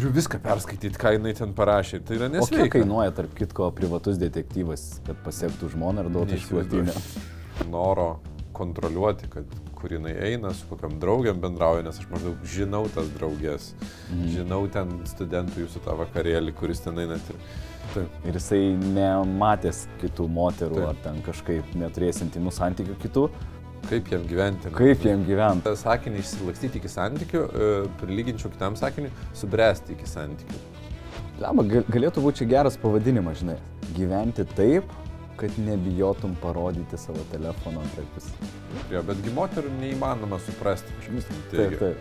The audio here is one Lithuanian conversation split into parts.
turiu viską perskaityti, ką jinai ten parašė. Tai yra O kiek nesveika. kainuoja, tarp kitko, privatus detektyvas, kad pasiektų žmoną ir duotų išklotinę? Noro kontroliuoti, kad kur jinai eina, su kokiam draugiam bendrauja, nes aš maždaug žinau tas draugės. Mhm. Žinau ten studentų jūsų tą vakarėlį, kuris ten eina. Ir... Taip. Ir jisai nematęs kitų moterų Taip. ar ten kažkaip neturės intimų santykių kitų, Kaip jam gyventi? kaip jiem gyventi. sakinį išsilakstyti iki santykių, e, prilyginčiau kitam sakiniui, subręsti iki santykių. Lema, galėtų būti geras pavadinimas, žinai. Gyventi taip, kad nebijotum parodyti savo telefono antraipis. Jo, betgi moterų neįmanoma suprasti. Taip, taip.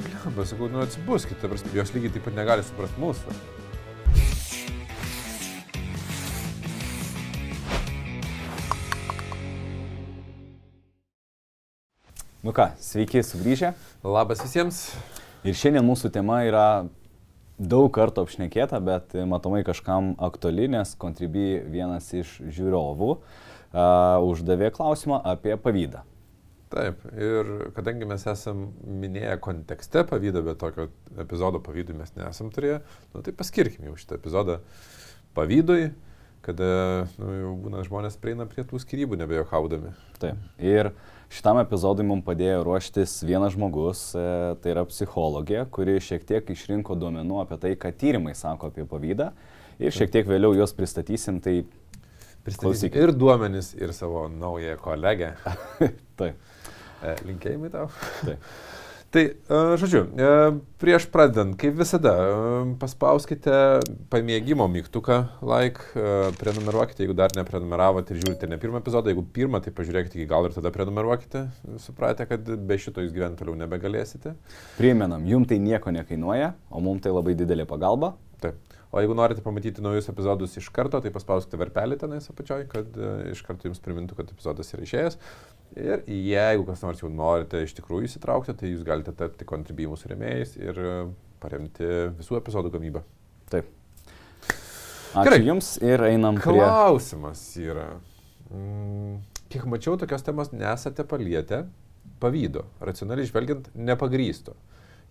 Blemba, sakau, nu atsibuskite, jos lygiai taip pat negali suprasti mūsų. Nu ką, sveiki sugrįžę. Labas visiems. Ir šiandien mūsų tema yra daug kartų apšnekėta, bet matomai kažkam aktuali, nes Contribui vienas iš žiūrovų uh, uždavė klausimą apie pavydą. Taip, ir kadangi mes esam minėję kontekste pavydą, bet tokio epizodo pavydui mes nesam turėję, nu, tai paskirkim jau šitą epizodą pavydui, kada nu, jau būna žmonės prieina prie tų skirybų nebejokaudami. Taip. Ir šitam epizodui mums padėjo ruoštis vienas žmogus, e, tai yra psichologė, kuri šiek tiek išrinko duomenų apie tai, ką tyrimai sako apie pavydą. Ir šiek tiek vėliau juos pristatysim, tai Pristatysim ir duomenis, ir savo naują kolegę. taip. E, Linkėjimai tau. Taip. Tai, e, žodžiu, e, prieš pradedant, kaip visada, e, paspauskite pamėgimo mygtuką, like, prenumeruokite, jeigu dar neprenumeravote ir žiūrite ne pirmą epizodą, jeigu pirmą, tai pažiūrėkite iki galo ir tada prenumeruokite, supratę, kad be šito jūs gyventi toliau nebegalėsite. Primenam, jum tai nieko nekainuoja, o mums tai labai didelė pagalba. Taip. O jeigu norite pamatyti naujus epizodus iš karto, tai paspauskite verpelį tenais apačioj, kad e, iš karto jums primintų, kad epizodas yra išėjęs. Ir jeigu kas nors jau norite iš tikrųjų įsitraukti, tai jūs galite tapti Contribui mūsų remėjais ir e, paremti visų epizodų gamybą. Taip. Ačiū Gerai. Jums ir einam prie... Klausimas yra, mm, kiek mačiau, tokios temos nesate palietę pavydo, racionaliai žvelgiant, nepagrysto.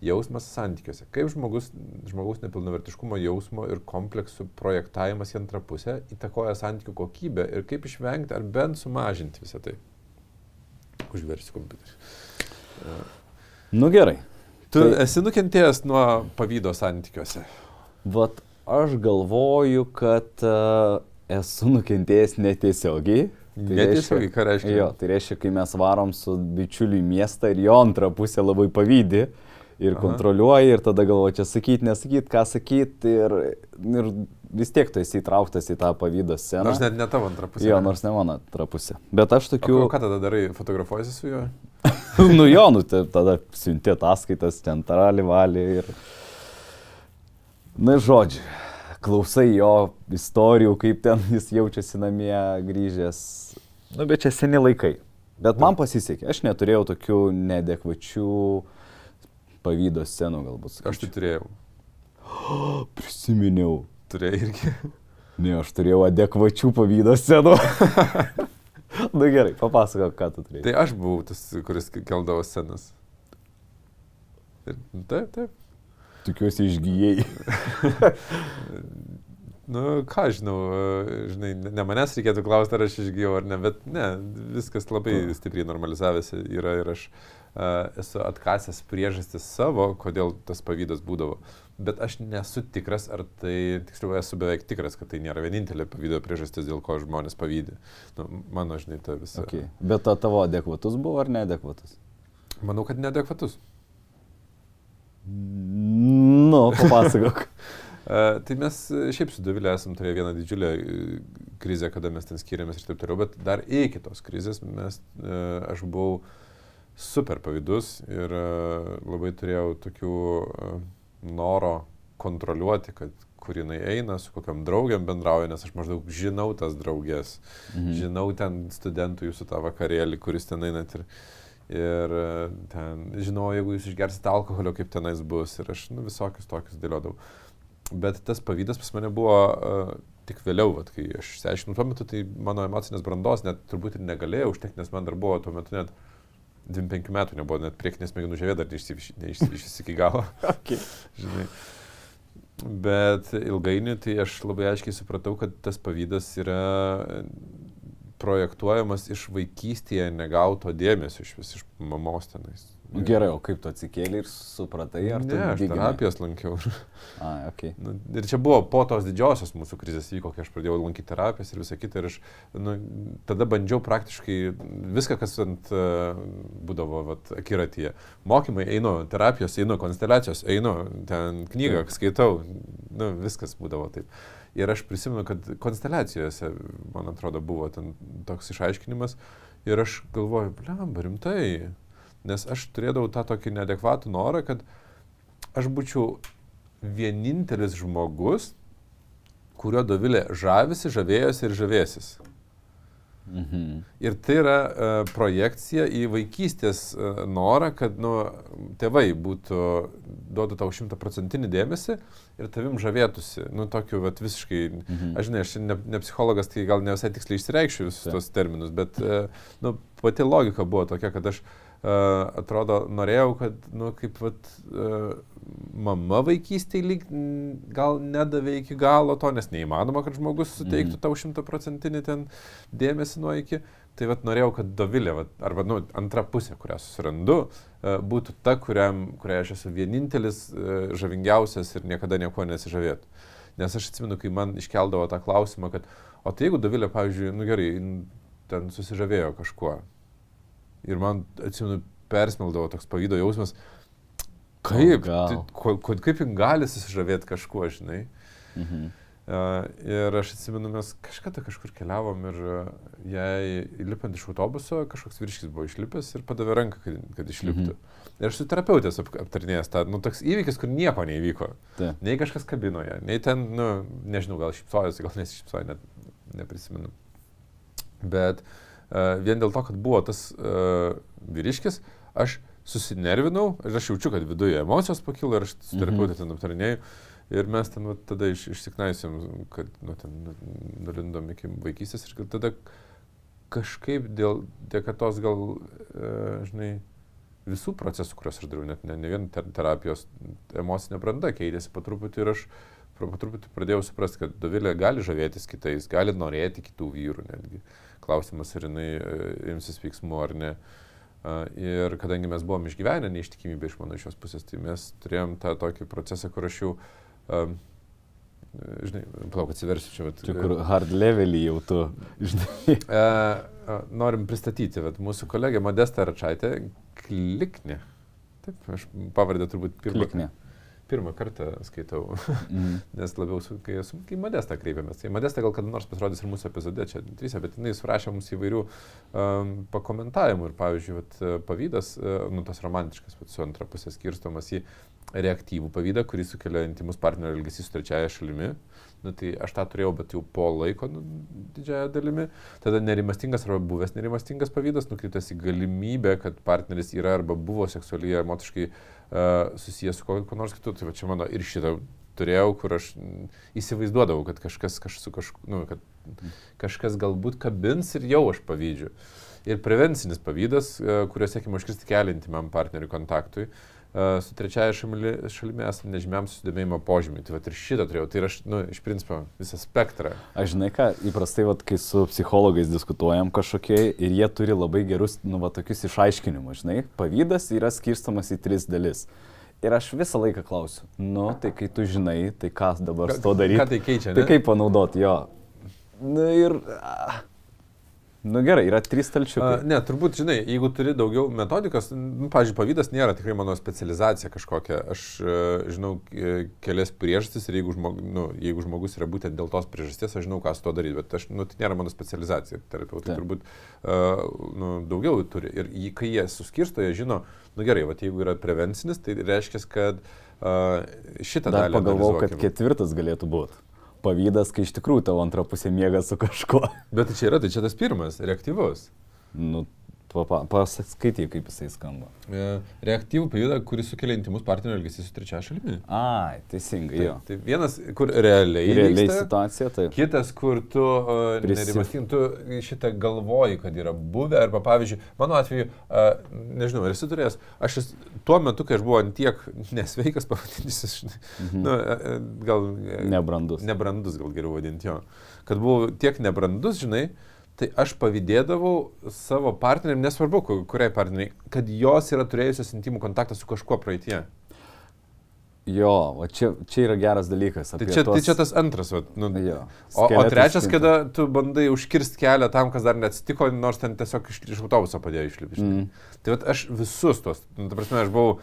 Jausmas santykiuose. Kaip žmogus, žmogaus nepilnavertiškumo jausmo ir kompleksų projektavimas į antrą pusę įtakoja santykių kokybę ir kaip išvengti ar bent sumažinti visą tai. Užversiu kompiuterį. Nu gerai. Tu Tai- esi nukentėjęs nuo pavydo santykiuose. Vat aš galvoju, kad uh, esu nukentėjęs netiesiogiai. Tai Netiesiogiai, ką reiškia? Jo, tai reiškia, kai mes varom su bičiuliu į miestą ir jo antrą pusę labai pavydį ir Aha. kontroliuoji ir tada galvoji, čia sakyti, nesakyti, ką sakyti ir, ir vis tiek tu esi įtrauktas į tą pavydo sceną. Nors net ne tavo antrą pusę. Jo, nors ne mano antra pusė. Bet aš O tokių... ką- ką tada darai? Fotografuojasi su juo? nu jo, nu tada siuntė ataskaitas, ten tarali valį ir... Na, žodžiu, klausai jo istorijų, kaip ten jis jaučiasi namie grįžęs. Nu, bet čia seni laikai. Bet man pasisekė, aš neturėjau tokių nedekvačių pavydo scenų galbūt. Aš tai turėjau. prisiminiau. Turėjai irgi. Ne, aš turėjau adekvačių pavydo scenų. Na gerai, papasakok, ką tu turėjai. Tai aš buvau tas, kuris keldavo scenas. Ir, taip, taip. Tikiuosi išgyjai. Nu, ką žinau, žinai, ne manęs reikėtų klausti, ar aš išgyjau ar ne, bet ne, viskas labai stipriai normalizavęsi yra ir aš uh, esu atkasęs priežastis savo, kodėl tas pavydas būdavo. Bet aš nesu tikras, ar tai, tiksliau, esu beveik tikras, kad tai nėra vienintelė pavydo priežastis, dėl ko žmonės pavydė. Nu, mano, žinai, ta visa. Okay. Bet ta tavo adekvatus buvo ar neadekvatus? Manau, kad neadekvatus. Nu, papasakok. Tai mes e, šiaip su Dovilė esam turėję vieną didžiulę e, krizę, kada mes ten skiriamės ir taip toliau, bet dar iki tos krizės mes, uh, aš buvau super pavydus ir uh, labai turėjau tokių uh, noro kontroliuoti, kad kur jinai eina, su kokiam draugiam bendrauja, nes aš maždaug žinau tas draugės, mhm. žinau ten studentų jūsų tą vakarėlį, kuris ten einat ir, ir e, ten žinau, jeigu jūs išgersite alkoholio, kaip tenais bus ir aš nu, visokius tokius dėliodavau. Bet tas pavydas pas mane buvo uh, tik vėliau, vat, kai aš išsiaiškinau, tuo metu tai mano emocinės brandos net turbūt ir negalėjau užtekti, nes man dar buvo tuo metu net 25 metų, nebuvo net priekinės smegenų žievė dar iki galo. okay. Žinai. Bet ilgainiui tai aš labai aiškiai supratau, kad tas pavydas yra projektuojamas iš vaikystėje negauto dėmesio iš vis iš mamos tenais. Nu, gerai, o kaip tu atsikėlė ir supratai, ar ne, aš terapijas lankiau. A, okay. nu, ir čia buvo po tos didžiosios mūsų krizės vyko, kai aš pradėjau lankyti terapijas ir visą kitą. Ir aš nu, tada bandžiau praktiškai viską, kas ant uh, būdavo vat, akiratyje. Mokymai einu, terapijos einu, konsteliacijos einu, ten knygą skaitau, nu, viskas būdavo taip. Ir aš prisimenu, kad konsteliacijose, man atrodo, buvo ten toks išaiškinimas. Ir aš galvoju, blem, rimtai nes aš turėdavau tą tokį neadekvatų norą, kad aš būčiau vienintelis žmogus, kurio Dovilė žavisi, žavėjosi ir žavėsis. Mhm. Ir tai yra uh, projekcija į vaikystės uh, norą, kad nu, tėvai būtų, duotų tau šimtaprocentinį dėmesį ir tavim žavėtųsi. Nu, tokiu, vat, visiškai, mhm. aš žinai, aš ne, ne psichologas, tai gal ne visai tiksliai išsireikščiau visus tos terminus, bet uh, nu, pati logika buvo tokia, kad aš uh, atrodo, norėjau, kad, nu, kaip, vat, mama vaikystėje lyg gal nedavė iki galo to, nes neįmanoma, kad žmogus suteiktų mm. tau šimtaprocentinį ten dėmesį nuo iki. Tai vat norėjau, kad Dovilė, vat, arba nu, antra pusė, kurią susirandu, būtų ta, kuriam, kuriai aš esu vienintelis, žavingiausias ir niekada nieko nesižavėtų. Nes aš atsimenu, kai man iškeldavo tą klausimą, kad, o tai jeigu Dovilė, pavyzdžiui, nu gerai, ten susižavėjo kažkuo, Ir man, atsimenu, persmeldavo toks pavydo jausmas, kaip, tai, ko, kaip jin gali susižavėti kažkuo, žinai. Mhm. Uh, ir aš atsimenu, mes kažkada kažkur keliavom ir uh, jai lipant iš autobuso, kažkoks virškis buvo išlipęs ir padavė ranką, kad, kad išliptų. Mhm. Ir aš su terapeutės ap, aptarnėjęs tą, nu, toks įvykis, kur nieko neįvyko. Ta. Nei kažkas kabinoje, nei ten, nu, nežinau, gal šipsojosi, gal nesišipsojo, net neprisimenu. Bet uh, vien dėl to, kad buvo tas uh, vyriškis, aš susinervinau ir aš jaučiu, kad viduje emocijos pakilo ir aš su terapeutė ten aptarinėjau. Ir mes ten va, tada iš, išsiknaisim, kad nu, ten nu, nulindom iki vaikystės ir kad tada kažkaip dėl dėka tos gal, e, žinai, visų procesų, kuriuos aš dariau, net ne, ne vien terapijos emocinė branda keitėsi po truputį ir aš po truputį pradėjau suprasti, kad Dovilė gali žavėtis kitais, gali norėti kitų vyrų netgi. Uh, klausimas, ar jinai e, imsis veiksmų ar ne. Ir kadangi mes buvom išgyvenę neištikimybę iš mano šios pusės, tai mes turėjom tą tokį procesą, kur aš jau, um, žinai, palauk, atsiversiu čia. Bet, čia kur hard levelį jau tu, žinai. Uh, norim pristatyti, bet mūsų kolegė Modesta Račaitė, kliknė. Taip, aš pavardę turbūt pirmą. Kliknė pirmą kartą skaitau, mm. nes labiau, su, kai, su, kai Modesta kreipiamės. Tai Modesta gal kada nors pasirodys ir mūsų epizode, čia dviese, bet jinai surašė mums įvairių um, pakomentavimų ir, pavyzdžiui, vat, pavydas, uh, nu tas romantiškas, vat, su antra pusė skirstomas į reaktyvų pavydą, kurį sukelia intimus partnerio elgesys su trečiaja šalimi. Nu, tai aš tą turėjau, bet jau po laiko nu, didžiąją dalimi. Tada nerimastingas arba buvęs nerimastingas pavydas nukreiptas į galimybę, kad partneris yra arba buvo seksualiai, emociškai uh, susijęs su kokiu nors kitu. Tai va čia mano ir šitą turėjau, kur aš įsivaizduodavau, kad kažkas, kaž, kažku, nu, kad kažkas galbūt kabins ir jau aš pavydžiu. Ir prevencinis pavydas, kurio siekime užkirsti kelią intimam partneriui kontaktui. Uh, su trečiaja šalimi, šalimi esame nežymiam susidomėjimo požymiai. Tai va ir šitą turėjau, tai aš, nu, iš principo, visą spektrą. Aš žinai ką, įprastai, va, kai su psichologais diskutuojam kažkokie ir jie turi labai gerus, nu, va, tokius išaiškinimus, žinai, pavydas yra skirstamas į tris dalis. Ir aš visą laiką klausiu, nu, tai kai tu žinai, tai ką dabar su to daryti? Ką tai keičia? Tai ne? Tai kaip panaudoti jo? Na ir... Ah Nu gerai, yra trys stalčiukai. Uh, ne, turbūt, žinai, jeigu turi daugiau metodikos, nu, pavyzdžiui, pavydas nėra tikrai mano specializacija kažkokia. Aš uh, žinau kelias priežastis ir jeigu, žmog, nu, jeigu žmogus yra būtent dėl tos priežasties, aš žinau, ką su to daryti, bet aš, nu, tai nėra mano specializacija. Terapeutai turbūt uh, nu, daugiau turi. Ir jį, kai jie suskirsto, jie žino, nu gerai, va, jeigu yra prevencinis, tai reiškia, kad uh, šitą Dar dalį... Pagalvojau, kad ketvirtas galėtų būti pavydas, kai iš tikrųjų tavo antra pusė miega su kažkuo. Bet tai čia yra, tai čia tas pirmas, reaktyvus. Nu, Paskaityk, kaip jisai skamba. E, reaktyvų pavydą, kuris sukelia intimus partnerio elgesį su trečia šalimi. Ai, teisingai, jo. Tai vienas, kur realiai. Realiai vyksta, situacija, taip. Kitas, kur tu uh, nerimastin, tu šitą galvoji, kad yra buvę, arba pavyzdžiui, mano atveju, uh, nežinau, ar esi turėjęs, aš es, tuo metu, kai aš buvau antiek nesveikas, pavadintis, mhm. nu, gal... Nebrandus. Nebrandus, gal geriau vadinti jo. Kad buvau tiek nebrandus, žinai, uh, tai aš pavydėdavau savo partneriam, nesvarbu, kuriai partneriai, kad jos yra turėjusios intimų kontaktą su kažkuo praeitie. Jo, o čia, čia yra geras dalykas. Tai čia, tos... tai čia tas antras, va, nu, jo, o, o trečias, skinta. kada tu bandai užkirsti kelią tam, kas dar neatsitiko, nors ten tiesiog iš, iš autobuso padėjo išlipti. Mm. Tai va, aš visus tos, nu, ta prasme, aš buvau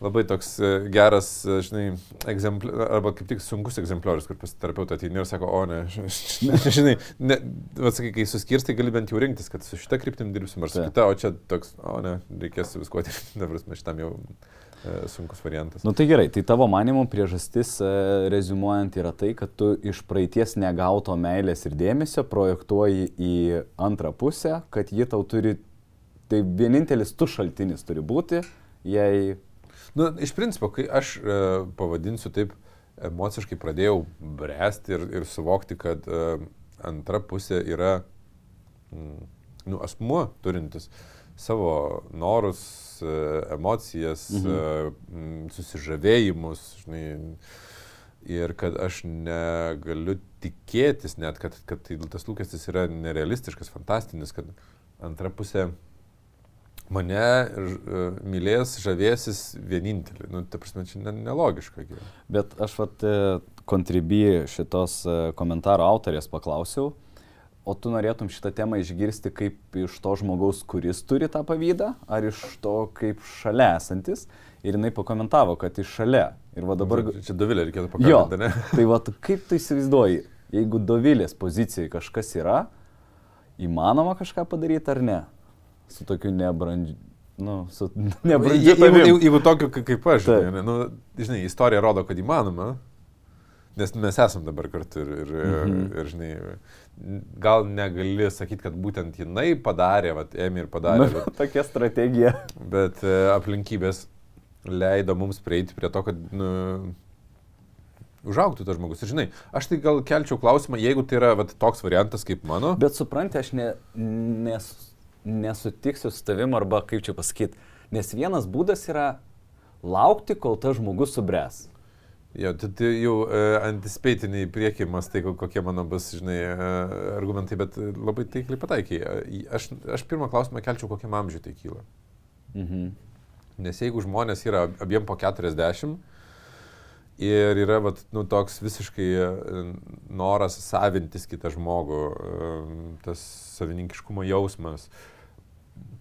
labai toks e, geras, e, žinai, egzempliorius, arba kaip tik sunkus egzempliorius, kur pas terapeutą ateini ir sako, o ne, žinai, ne, atsakai, kai suskirstai, gali bent jau rinktis, kad su šitą kryptim dirbsim ar su kita, o čia toks, o ne, reikės visko atimti, dabar mes šitam jau e, sunkus variantas. Na nu, tai gerai, tai tavo manimo priežastis, rezumuojant, yra tai, kad tu iš praeities negauto meilės ir dėmesio projektuoji į antrą pusę, kad ji tau turi, tai vienintelis tu šaltinis turi būti, jei Nu, iš principo, kai aš e, pavadinsiu taip, emociškai pradėjau bręsti ir, ir suvokti, kad e, antra pusė yra mm, nu, asmuo turintis savo norus, e, emocijas, mhm. e, susižavėjimus, žinai, ir kad aš negaliu tikėtis net, kad, kad tai, tas lūkestis yra nerealistiškas, fantastinis, kad antra pusė mane e, mylės, žavėsis vienintelį. Nu, ta prasme, čia nelogiška. Bet aš vat e, kontribį šitos e, komentaro autorės paklausiau, o tu norėtum šitą temą išgirsti kaip iš to žmogaus, kuris turi tą pavydą, ar iš to kaip šalia esantis. Ir jinai pakomentavo, kad iš šalia. Ir va dabar... Čia Dovilė reikėtų pakalbėti, ne? Tai va, kaip tu įsivaizduoji, jeigu Dovilės pozicijai kažkas yra, įmanoma kažką padaryti ar ne? Su tokiu nebrandžiu. Nu, su nebrandžiu. Jeigu, jeigu, jeigu tokiu kaip aš, žinai, nu, žinai, istorija rodo, kad įmanoma, nes mes esam dabar kartu ir, ir, mhm. ir žinai, gal negali sakyti, kad būtent jinai padarė, vat, ėmė ir padarė. Nu, bet, tokia strategija. Bet e, aplinkybės leido mums prieiti prie to, kad nu, užauktų tas žmogus. Ir žinai, aš tai gal kelčiau klausimą, jeigu tai yra vat, toks variantas kaip mano. Bet supranti, aš ne, nes nesutiksiu su tavim arba kaip čia pasakyti. Nes vienas būdas yra laukti, kol tas žmogus subręs. Jo, tai, tai jau e, antispėtiniai priekimas, tai kokie mano bus, žinai, e, argumentai, bet labai taikliai pataikiai. E, aš, aš pirmą klausimą kelčiau, kokiam amžiui tai kyla. Mhm. Nes jeigu žmonės yra abiem po 40 ir yra vat, nu, toks visiškai e, noras savintis kitą žmogų, e, tas savininkiškumo jausmas,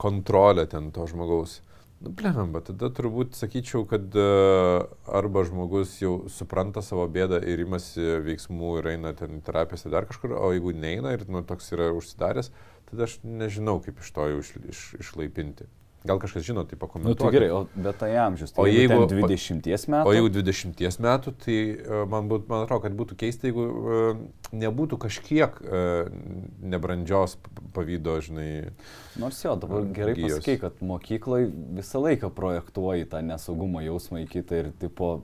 kontrolė ten to žmogaus. Nu, blemba, tada turbūt sakyčiau, kad uh, arba žmogus jau supranta savo bėdą ir imasi veiksmų ir eina ten terapijose dar kažkur, o jeigu neina ir nu, toks yra užsidaręs, tada aš nežinau, kaip iš to jau iš, iš, išlaipinti. Gal kažkas žino, tai pakomentuoti. Na, nu, tai gerai, o bet tai amžius, tai o jeigu 20 metų. O jeigu 20 metų, tai uh, man, būt, man atrodo, kad būtų keista, jeigu uh, nebūtų kažkiek uh, nebrandžios pavydo, žinai. Nors jo, dabar gerai pasakai, kad mokykloje visą laiką projektuoji tą nesaugumo jausmą į kitą ir tipo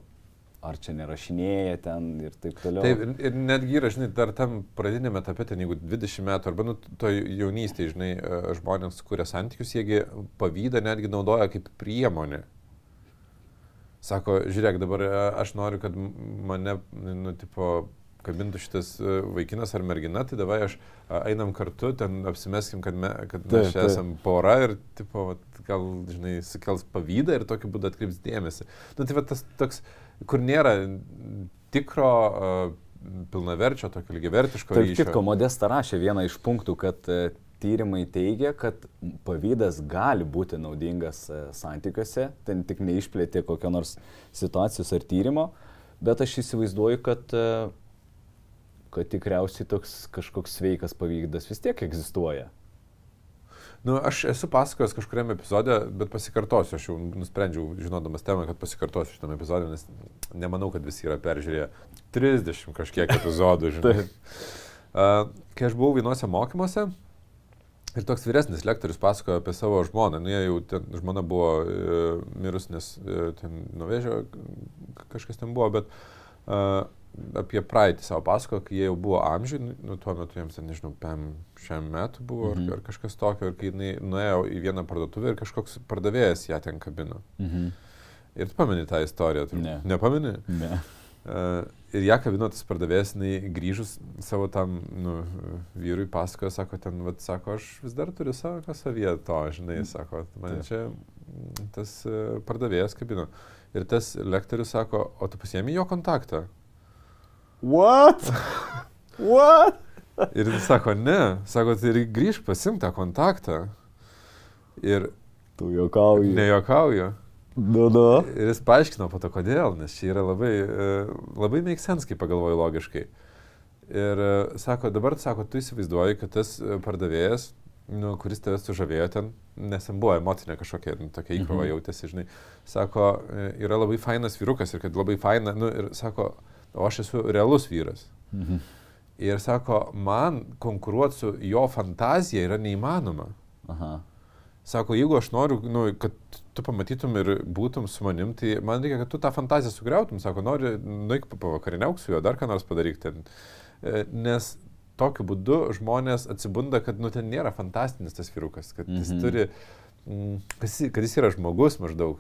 ar čia nerašinėja ten ir taip toliau. Taip, ir, ir netgi yra, žinai, dar tam pradinėme etape, ten jeigu 20 metų, arba, nu, to jaunystėje, žinai, e, žmonės kuria santykius, jiegi pavydą netgi naudoja kaip priemonę. Sako, žiūrėk, dabar e, aš noriu, kad mane, nu, tipo, kabintų šitas e, vaikinas ar mergina, tai davai aš einam kartu, ten apsimeskim, kad, me, kad mes taip, čia esam pora ir, tipo, vat, gal, žinai, sukels pavydą ir tokiu būdu atkreips dėmesį. Nu, tai va tas toks, kur nėra tikro uh, pilnaverčio, tokio lygiavertiško. Taip, kitko, Modesta rašė vieną iš punktų, kad uh, tyrimai teigia, kad pavydas gali būti naudingas uh, santykiuose, ten tik neišplėtė kokio nors situacijos ar tyrimo, bet aš įsivaizduoju, kad, kad tikriausiai toks kažkoks sveikas pavydas vis tiek egzistuoja. Nu, aš esu pasakojęs kažkuriam epizodė, bet pasikartosiu, aš jau nusprendžiau, žinodamas temą, kad pasikartosiu šitame epizodė, nes nemanau, kad visi yra peržiūrėję 30 kažkiek epizodų, žinai. uh, kai aš buvau vienuose mokymuose, Ir toks vyresnis lektorius pasakojo apie savo žmoną. Nu, jie jau ten, žmona buvo e, mirus, nes e, ten nuvežė, kažkas ten buvo, bet e, apie praeitį savo pasakojo, kai jie jau buvo amžiai, nu, nu tuo metu jiems ten, nežinau, pem šiam metu buvo mhm. ar, ar kažkas tokio, ir kai jinai nuėjo į vieną parduotuvę ir kažkoks pardavėjas ją ten kabino. Mhm. Ir tu pameni tą istoriją, tu Ne. nepameni? Ne. Uh, ir ją kabino tas pardavėjas, jinai grįžus savo tam nu, vyrui pasakojo, sako, ten, vat, sako, aš vis dar turiu savo savyje to, žinai, sako, man Taip. čia mm, tas uh, pardavėjas kabino. Ir tas lektorius sako, o tu pasiemi jo kontaktą. What? What? Ir jis sako, ne, sako, tai ir grįž pasim tą kontaktą. Ir Tu juokauji. nejokauju. Nu, nu. Ir jis paaiškino po to, kodėl, nes čia yra labai, e, labai make sense, kai pagalvoju logiškai. Ir e, sako, dabar, sako, tu įsivaizduoji, kad tas e, pardavėjas, nu, kuris tave sužavėjo ten, nes ten buvo emocinė kažkokia, nu, tokia įkrova Mhm. jautėsi, žinai, sako, yra labai fainas vyrukas ir kad labai faina, nu, ir sako, o aš esu realus vyras. Mhm. Ir sako, man konkuruoti su jo fantazija yra neįmanoma. Aha. Sako, jeigu aš noriu, nu, kad tu pamatytum ir būtum su manim, tai man reikia, kad tu tą fantaziją sugriautum. Sako, nori, nueik pavakarieniauk su juo, dar ką nors padaryk ten. E, Nes tokiu būdu žmonės atsibunda, kad, nu, ten nėra fantastinis tas vyrukas, kad jis Mhm. turi, mm, kad jis, kad jis yra žmogus maždaug.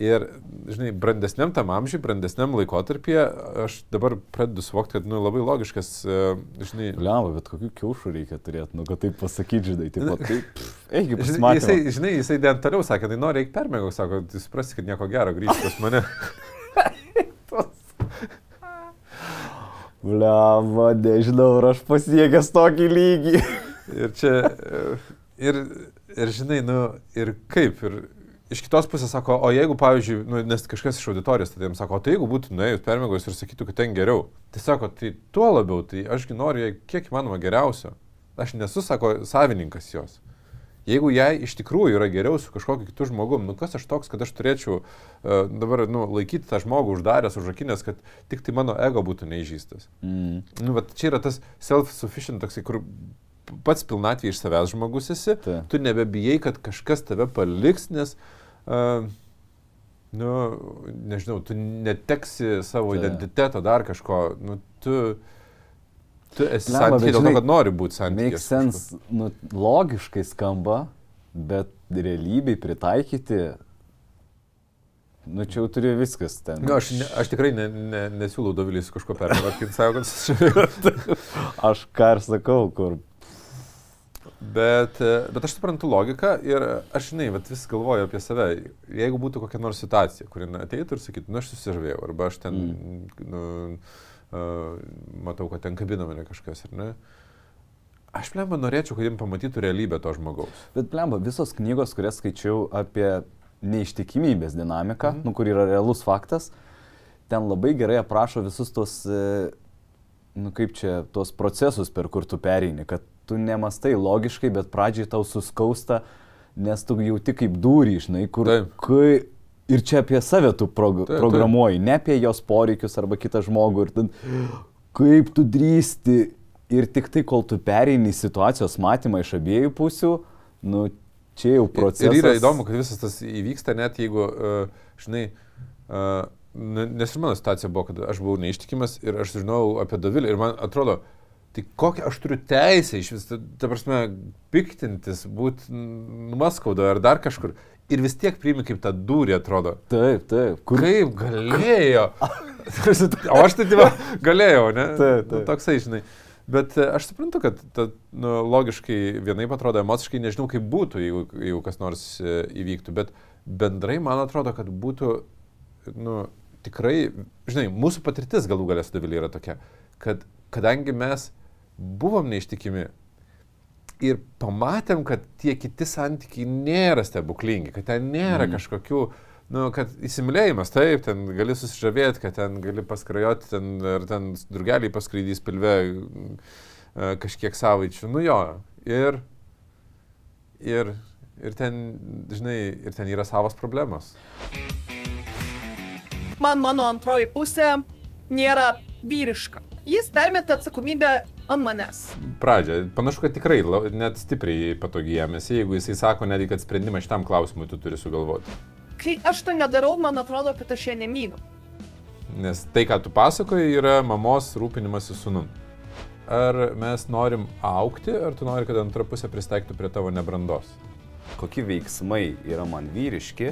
Ir, žinai, brandesniam tam amžiui, brandesniam laikotarpyje, aš dabar pradedu suvokti, kad, nu, labai logiškas, e, žinai, Lemba, bet kokių kiaušų reikia turėti, nu, kad taip pasakyti, žinai, taip pat, taip, eigi pasimatyti. jisai, žinai, jisai ten toliau sakė, tai nori eik permėgau, sako, tu suprasi, kad nieko gero grįžti pas mane. Lemba, nežinau, ar aš pasiekęs tokį lygį. Ir čia, e, ir, ir žinai, nu, ir kaip, ir iš kitos pusės sako, o jeigu, pavyzdžiui, nu, nes kažkas iš auditorijos, tai jiems sako, o tai jeigu būtų nuėjus permėgos ir sakytų, kad ten geriau, tai sako, tai tuo labiau, tai ašgi noriu jai kiek įmanoma geriausio. Aš nesu, sako, savininkas jos. Jeigu jai iš tikrųjų yra geriau su kažkokiu kitu žmogum, nu kas aš toks, kad aš turėčiau uh, dabar nu, laikyti tą žmogų uždaręs, užrakinęs, kad tik tai mano ego būtų neižystas. Mm. Nu, vat čia yra tas self-sufficient toksai, kur pats pilnatvė iš savęs žmogus esi, Taip. tu nebebijai, kad kažkas tave paliks, nes, uh, nu, nežinau, tu neteksi savo Taip. identiteto dar kažko, nu, tu, tu esi santykiai dėl to, kad nori būti santykiai. Make sense, nu, logiškai skamba, bet realybei pritaikyti, nu, čia jau turi viskas ten. Nu, aš, ne, aš tikrai ne, ne, nesiūlau Dovilį su kažko pervarkinti, sako, kad susižavėjau. Aš ką ir sakau, kur. Bet, e, bet aš suprantu logiką ir aš, žinai, vis galvoju apie save. Jeigu būtų kokia nors situacija, kuri ateitų ir sakytų, nu aš susižavėjau, arba aš ten, mm. nu, uh, matau, kad ten kabina mane kažkas, ar ne? Aš lemba norėčiau, kad jim pamatytų realybę to žmogaus. Bet plemba, visos knygos, kurias skaičiau apie neištikimybės dinamiką, Mhm. mhm. nu, kur yra realus faktas, ten labai gerai aprašo visus tos, e, nu kaip čia, tos procesus, per kur tu pereini, kad tu nemastai logiškai, bet pradžiai tau suskausta, nes tu jauti kaip dūrį, žinai, kur... Taip. Kai, ir čia apie save tu prog Taip, taip. programuoji, ne apie jos poreikius arba kitą žmogų. Ir ten, kaip tu drįsti ir tik tai, kol tu pereini situacijos matymą iš abiejų pusių, nu, čia jau procesas. Ir yra įdomu, kad visas tas įvyksta net jeigu, uh, žinai, uh, nes ir mano situacija buvo, kad aš buvau neištikimas ir aš žinojau apie Dovilį ir man atrodo, tai kokią aš turiu teisę iš vis, ta, ta prasme, piktintis, būti numaskaudo ar dar kažkur. Ir vis tiek priimi kaip tą durį, atrodo. Taip, taip. Kur... Kaip galėjo? o aš tai taip galėjau, ne? Taip, Nu, taip. toksai, žinai. Bet e, aš suprantu, kad ta, nu, logiškai vienaip atrodo, emociškai nežinau, kaip būtų, jeigu, jeigu kas nors e, įvyktų, bet bendrai man atrodo, kad būtų, nu, tikrai, žinai, mūsų patirtis galų galės davilė yra tokia, kad kadangi mes buvom neištikimi ir pamatėm, kad tie kiti santykiai nėra stebuklingi, kad ten nėra mm. kažkokių, nu, kad įsimylėjimas, taip, ten gali susižavėti, kad ten gali paskrajoti, ten, ar ten drugeliai paskraidys pilve e, kažkiek savaičių, nu jo, ir, ir, ir ten, žinai, ir ten yra savas problemos. Man mano antroji pusė nėra vyriška. Jis permeta atsakomybę ant manęs. Pradžia. Panašu, kad tikrai net stipriai patogiai jėmėsi, jeigu jisai sako netgi, kad sprendimą šitam klausimui tu turi sugalvoti. Kai aš to nedarau, man atrodo, kad aš ją nemyliu. Nes tai, ką tu pasakoji, yra mamos rūpinimasis sunum. Ar mes norim aukti, ar tu nori, kad antra pusė pristaiktų prie tavo nebrandos? Kokie veiksmai yra man vyriški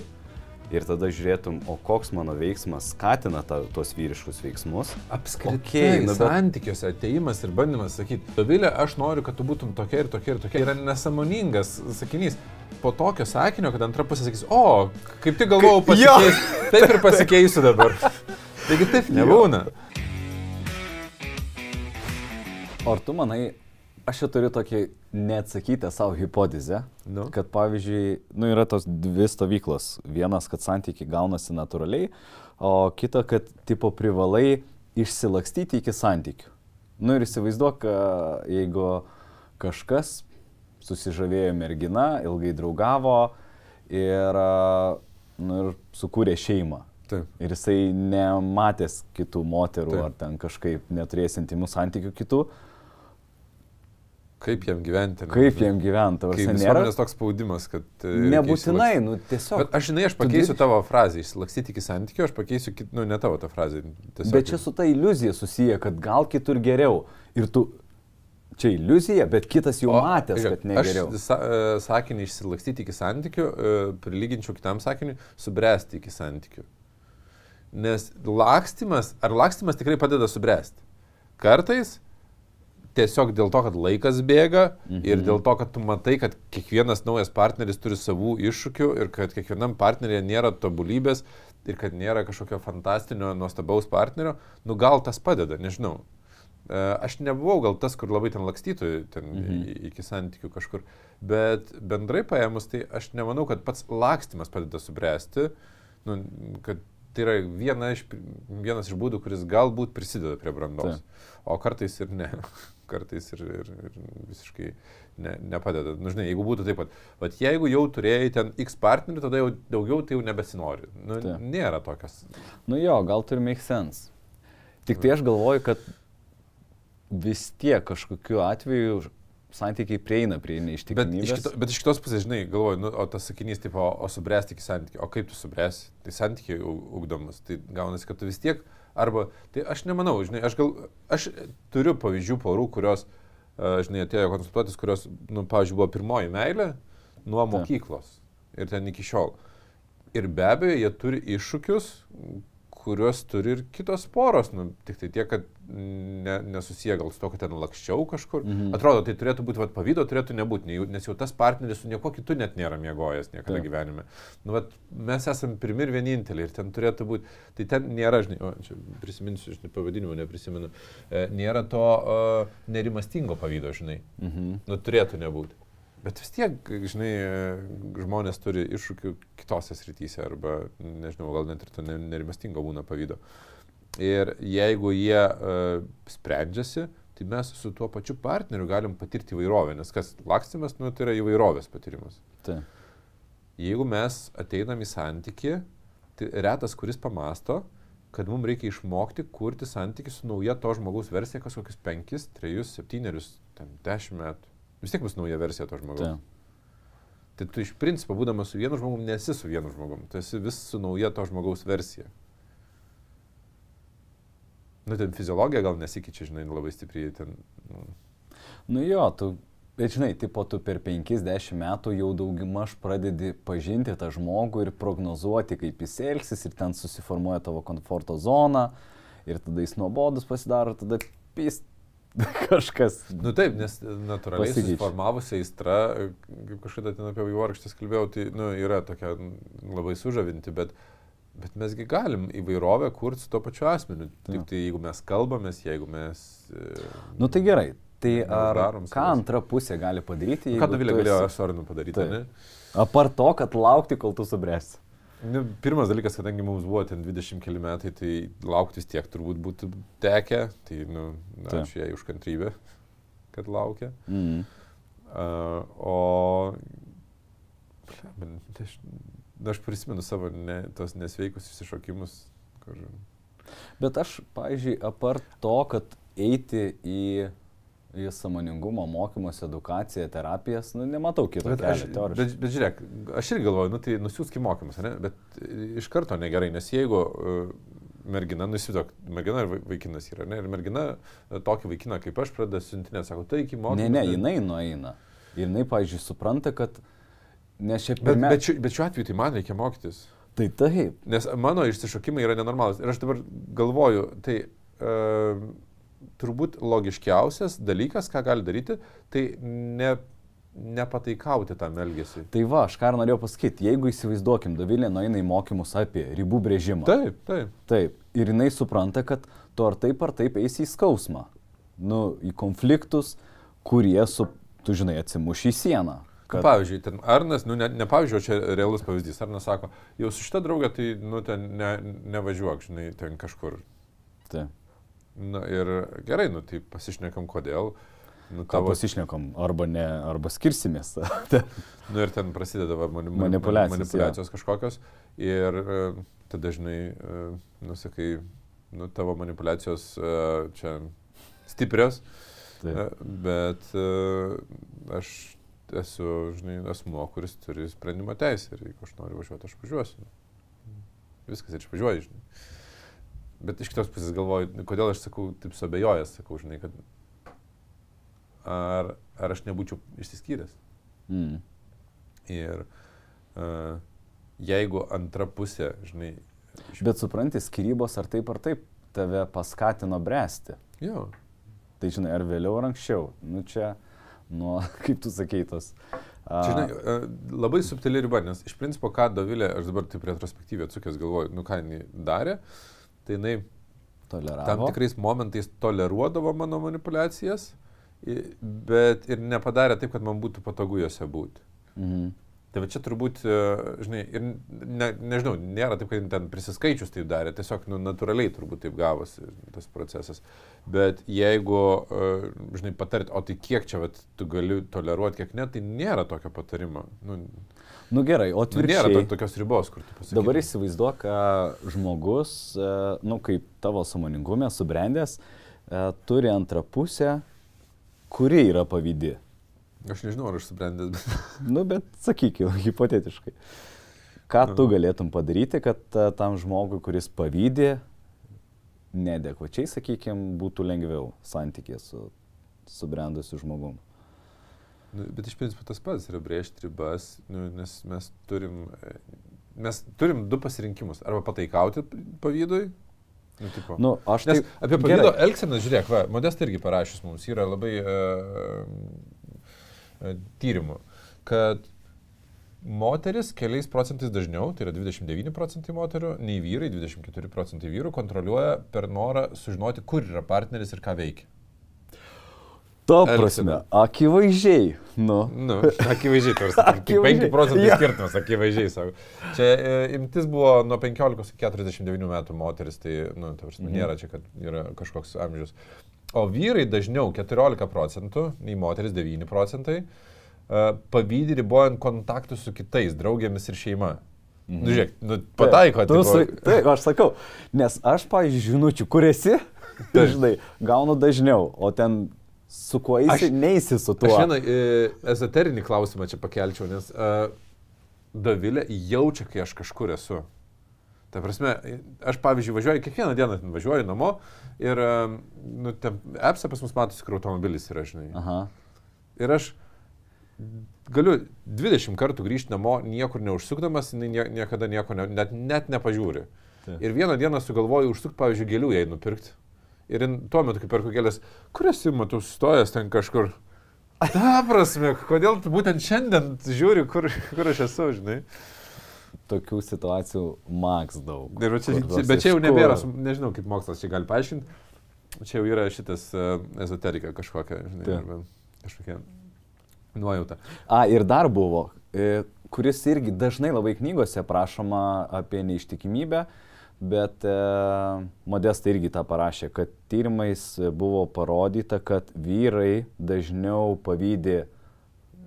ir tada žiūrėtum, o koks mano veiksmas skatina ta, tos vyriškus veiksmus. Apskritai, okay, nu bet- santykiuose ateimas ir bandymas sakyti, Dovilė, aš noriu, kad tu būtum tokia ir tokia ir tokia, yra nesamoningas sakinys. Po tokio sakinio, kad antra pusė sakys, o, kaip tik galvojau pasikeis, taip ir pasikeisiu dabar. Taigi taip nebūna. O ar tu manai, aš čia turiu tokį neatsakytą savo hipotezę, Nu. kad pavyzdžiui, nu, yra tos dvi stovyklos. Vienas, kad santykiai gaunasi natūraliai, o kita, kad tipo privalai išsilakstyti iki santykių. Nu ir įsivaizduok, jeigu kažkas susižavėjo mergina, ilgai draugavo ir, nu, ir sukūrė šeimą. Taip. Ir jisai nematęs kitų moterų Taip. ar ten kažkaip neturėjęs intimų santykių kitų, Kaip jam gyventi? ne? kaip jiem gyventi. Ar nėra? visuomenės toks spaudimas, kad... e, Nebūtinai, nu tiesiog. Bet aš žinai, aš pakeisiu tavo frazę, išsilakstyti iki santykių, aš pakeisiu, kit, nu, ne tavo tą frazę. Tiesiog, Bet čia su ta iliuzija susiję, kad gal kitur geriau. Ir tu, čia iliuzija, bet kitas jau O, matęs, kad negeriau. Aš sa, e, sakinį išsilakstyti iki santykių, e, prilyginčiau kitam sakiniui, subręsti iki santykių. Nes lakstimas, ar lakstimas tikrai padeda subręsti? Kartais tiesiog dėl to, kad laikas bėga mhm. ir dėl to, kad tu matai, kad kiekvienas naujas partneris turi savų iššūkių ir kad kiekvienam partnerėje nėra tobulybės ir kad nėra kažkokio fantastinio, nuostabaus partnerio, nu gal tas padeda, nežinau. E, Aš nebuvau gal tas, kur labai ten lakstytų ten mhm. iki santykių kažkur, bet bendrai paėmus, tai aš nemanau, kad pats lakstimas padeda subręsti, nu, kad tai yra viena iš, vienas iš būdų, kuris galbūt prisideda prie brandos, o kartais ir ne, kartais ir, ir, ir visiškai ne, nepadeda. Nu, žinai, jeigu būtų taip pat, bet jeigu jau turėjai ten X partnerių, tada jau daugiau tai jau nebesinori. Nu, Taip. nėra tokios. Nu jo, gal turi make sense. Tik tai aš galvoju, kad vis tiek kažkokiu atveju santykiai prieina prie Bet iš, neištikimybės. kito, bet iš kitos pusės, žinai, galvoju, nu, o tas sakinys, tipo, o, subręsti iki santykių, o kaip tu subręsi, tai santykiai ugdomas, tai gaunasi, kad tu vis tiek, arba, tai aš nemanau, žinai, aš gal, aš turiu pavyzdžių porų, kurios, a, žinai, atėjo konsultuotis, kurios, nu, pavyzdžiui, buvo pirmoji meilė nuo mokyklos ir ten iki šiol. Ir be abejo, jie turi iššūkius, kuriuos turi ir kitos poros, nu, tik tai tiek, kad ne, nesusiję gal su to, kad ten lakščiau kažkur. Mhm. Atrodo, tai turėtų būti, vad, pavydo turėtų nebūti, nes jau tas partneris su nieko kitu net nėra miegojęs niekada Taip. gyvenime. Nu, vat, mes esame pirmi ir vieninteliai ir ten turėtų būti, tai ten nėra, žinai, o, čia prisiminsiu, žinai, pavadinimą neprisimenu, e, nėra to e, nerimastingo pavydo, žinai. Mhm. Nu, turėtų nebūti. Bet vis tiek, žinai, žmonės turi iššūkių kitose srityse arba, nežinau, gal net ir to ne- nerimastingo būna pavydo. Ir jeigu jie uh, sprendžiasi, tai mes su tuo pačiu partneriu galim patirti įvairovę, nes kas lakstimas, nu, tai yra įvairovės patyrimas. Tai. Jeigu mes ateinam į santyki, tai retas, kuris pamasto, kad mums reikia išmokti kurti santykių su nauja to žmogaus versija kas kokius 5, 3, 7, 10 metų. Vis tiek bus nauja versija to žmogaus. Tai. Tai tu iš principo, būdamas su vienu žmogumi, nesi su vienu žmogumi, tu esi vis su nauja to žmogaus versija. Nu, ten fiziologija gal nesikeičia, žinai, labai stipriai ten. Nu, Nu jo, tu, bet žinai, tipo tu per 50 metų jau daugimaž pradedi pažinti tą žmogų ir prognozuoti, kaip jis elgsis ir ten susiformuoja tavo komforto zona ir tada jis nuobodus pasidaro, tada pys kažkas. nu taip, nes natūraliai Pasikeičia. susiformavusi aistra, kaip kažkada ten apie vaivorykštės kalbėjau, tai nu, yra tokia labai sužavinti, bet, bet mesgi galim įvairovę kurti su to pačiu asmeniu. Taip. Tik tai jeigu mes kalbamės, jeigu mes... e, Nu tai gerai, tai ar ką antra pusė gali padaryti? Ką jeigu Davilė galėjo esi- Sorinu padaryti? Apart to, kad laukti, kol tu subręsi. Nu, pirmas dalykas, kadangi mums buvo ten 20 keli metai, tai laukti vis tiek turbūt būtų tekę, tai, nu, na, Taip. ačiū jai už kantrybę, kad laukia. Mm. Uh, o... Man, aš, nu, aš prisimenu savo ne, tos nesveikus įsišokimus, kur... Bet aš, pavyzdžiui, apart to, kad eiti į į samoningumo mokymus, edukaciją, terapijas, nu, nematau kito Bet, kelio teoriškai. bet, bet žiūrėk, aš irgi galvoju, nu tai nusiųsk į mokymus, ne? bet iš karto negerai, nes jeigu uh, mergina, nusitok, mergina ir vai- vaikinas yra, ne? ir mergina uh, tokį vaikiną kaip aš pradeda siuntinėti, sako, tai iki mokymų. Ne, ne, jinai nueina. Ir jinai, pažiūrėjau, supranta, kad nes čia Bet, pirmia... bet, šiuo, bet šiuo atveju tai man reikia mokytis. Tai taip. Nes mano išsišokimai yra nenormalus. Ir aš dabar galvoju, tai uh, turbūt logiškiausias dalykas, ką gali daryti, tai ne, nepataikauti tam elgesiui. Tai va, aš ką norėjau pasakyti, jeigu įsivaizduokim, Davilė nueina į mokymus apie ribų brėžimą. Taip, taip. Taip. Ir jinai supranta, kad tu ar taip ar taip eisi į skausmą. Nu, į konfliktus, kurie, su, tu žinai, atsimuš į sieną. Kad... Pavyzdžiui, ten Arnas, nu ne, ne pavyzdžiui, o čia realus pavyzdys. Arnas sako, jau su šita draugė, tai, nu, ten ne, nevažiuok, žinai, ten kažkur. Taip. Na ir gerai, nu, tai pasišnekam, kodėl. Nu, Ką tavo, pasišnekam, arba ne, arba skirsimės. nu ir ten prasideda mani, mani- Manipuliacijos, manipulacijos kažkokios. Ir e, tada dažnai, e, nusakai, nu, tavo manipulacijos e, čia stiprios. Taip. Bet aš esu, žinai, asmuo, kuris turi sprendimo teisę ir jeigu aš noriu važiuoti, aš važiuosiu. Viskas ir išvažiuoju, žinai. Bet iš kitos pusės galvoju, kodėl aš sakau, taip sabėjojęs, sakau, žinai, kad ar, ar aš nebūčiau išsiskyręs. Mm. Ir uh, jeigu antra pusė, žinai, iš... Bet supranti, skirybos ar taip ar taip tave paskatino bręsti. Jo, Tai žinai, ar vėliau ar anksčiau. Nu čia, nuo, kaip tu sakei, tos. a, Čia, žinai, e, labai subtili riba, nes iš principo, ką Dovilė, aš dabar taip retrospektyviai atsukęs galvoju, nu ką jinai darė, tai jinai toleravo. tam tikrais momentais toleruodavo mano manipulacijas, bet ir nepadarė taip, kad man būtų patogu juose būti. Mhm. Tai va čia turbūt, e, žinai, ir ne, nežinau, nėra taip, kad ten prisiskaičius taip darė, tiesiog nu, natūraliai turbūt taip gavosi tas procesas. Bet jeigu, e, žinai, patart, o tai kiek čia vat, tu gali toleruoti, kiek ne, tai nėra tokio patarimo. Nu, Nu gerai, o nu, nėra to, atvirkščiai. tokios ribos, kur tu pasakai. Dabar įsivaizduok, kad žmogus, e, nu kaip tavo samoningume, subrendęs, e, turi antrą pusę, kuri yra pavydi. Aš nežinau, ar aš subrendęs, bet... Nu, bet sakykime, hipotetiškai. Ką tu galėtum padaryti, kad e, tam žmogui, kuris pavydė, nedekvačiai, sakykime, būtų lengviau santykė su subrendusiu žmogum. Nu, bet iš principo tas pats yra brėžti ribas, nu, nes mes turim, e, mes turim du pasirinkimus. Arba pataikauti pavydui. Nu, tipo, Nu, aš Nes tai... apie pavydo elgseną, žiūrėk, va, Modesta irgi parašys mums, yra labai uh, tyrimų, kad moteris keliais procentais dažniau, tai yra 29 procentai moterų, nei vyrai, 24 procentai vyrų, kontroliuoja per norą sužinoti, kur yra partneris ir ką veikia. To prasme, akivaizdžiai. Nu. Nu, akivaizdžiai, tarsi. Tik Akivaizdžiai. 5 procentai Jo. skirtumas, akivaizdžiai savo. Čia e, imtis buvo nuo 15 iki 49 metų moteris, tai, nu, tarsi, Mhm. nėra čia, kad yra kažkoks amžius. O vyrai dažniau 14 procentų, nei moteris 9 procentai, e, pavydį ribojant kontaktus su kitais, draugėmis ir šeima. Mhm. Nu, žiūrėk, nu, pataiko, Tu tipo, sa- Taip, aš sakau, nes aš, pavyzdžiui, žinučių, kur esi, dažnai gaunu dažniau, o ten su kuo eisi, Aš- neįsi su tuo. Aš vieną e, ezoterinį klausimą čia pakelčiau, nes uh, Davilė jaučia, kai aš kažkur esu. Ta prasme, aš pavyzdžiui važiuoju, kiekvieną dieną važiuoju namo ir, uh, nu, ten apsa pas mus matosi, kur automobilis yra, žinai. Aha. Ir aš galiu 20 kartų grįžti namo, niekur neužsukdamas, nie, niekada nieko ne, net, net nepažiūri. Taip. Ir vieną dieną sugalvoju užsukti, pavyzdžiui, gėlių jai nupirkti. Ir tuo metu, kai perku gėlės, kur esi, matau, sustojęs ten kažkur. Ta prasme, kodėl būtent šiandien žiūri, kur, kur aš esu, žinai. Tokių situacijų maks daug. Ir čia, tos bet čia jau nebėra, nežinau, kaip mokslas čia gali paaiškinti. Čia jau yra šitas uh, ezoterika kažkokia, žinai, Taip. arba kažkokia nuojauta. A, ir dar buvo, e, kuris irgi dažnai labai knygose prašoma apie neištikimybę, bet e, Modesta irgi tą parašė, kad tyrimais buvo parodyta, kad vyrai dažniau pavydė,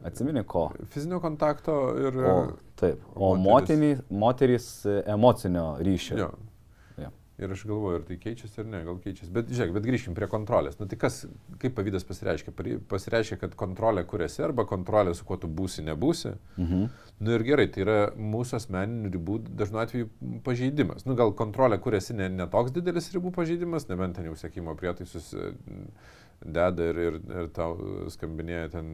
atsimeni ko? Fizinio kontakto ir... O, taip, o moterys, moterys emocinio ryšio. Jo. Ir aš galvoju, ar tai keičiasi ar ne, gal keičiasi. Bet žiūrėk, bet grįžkim prie kontrolės. Nu tai kas, kaip pavydas pasireiškia? Pasireiškia, kad kontrolė kuriasi arba kontrolė su kuo tu būsi, nebūsi. Mhm. Nu ir gerai, tai yra mūsų asmeninių ribų dažnu atveju pažeidimas. Nu gal kontrolė kuriasi ne, ne toks didelis ribų pažeidimas, nebent ten jau sėkimo prietaisus e, deda ir, ir, ir tau skambinėja ten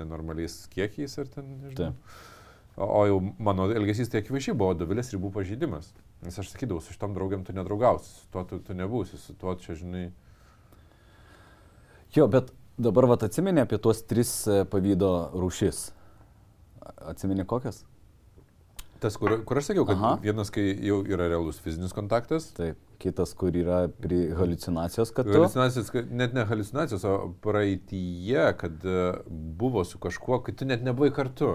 nenormaliais kiekiais ar ten, nežinau. Taip. O, o jau mano elgesys tai akivaizdžiai buvo dovilės ribų pažeidimas. Nes aš sakydavau, su šitom draugiam tu nedraugausi, su tuo tu, tu nebūsi, su tuo čia, žinai. Jo, bet dabar vat atsimeni apie tuos tris e, pavydo rūšis. A- Atsimeni kokias? Tas, kur, kur aš sakiau, kad Aha. Vienas, kai jau yra realus fizinis kontaktas, Taip, kitas, kur yra pri halucinacijos, kad. Halucinacijos, kad- net ne halucinacijos, o praeitie, kad e, buvo su kažkuo, kai tu net nebuvai kartu.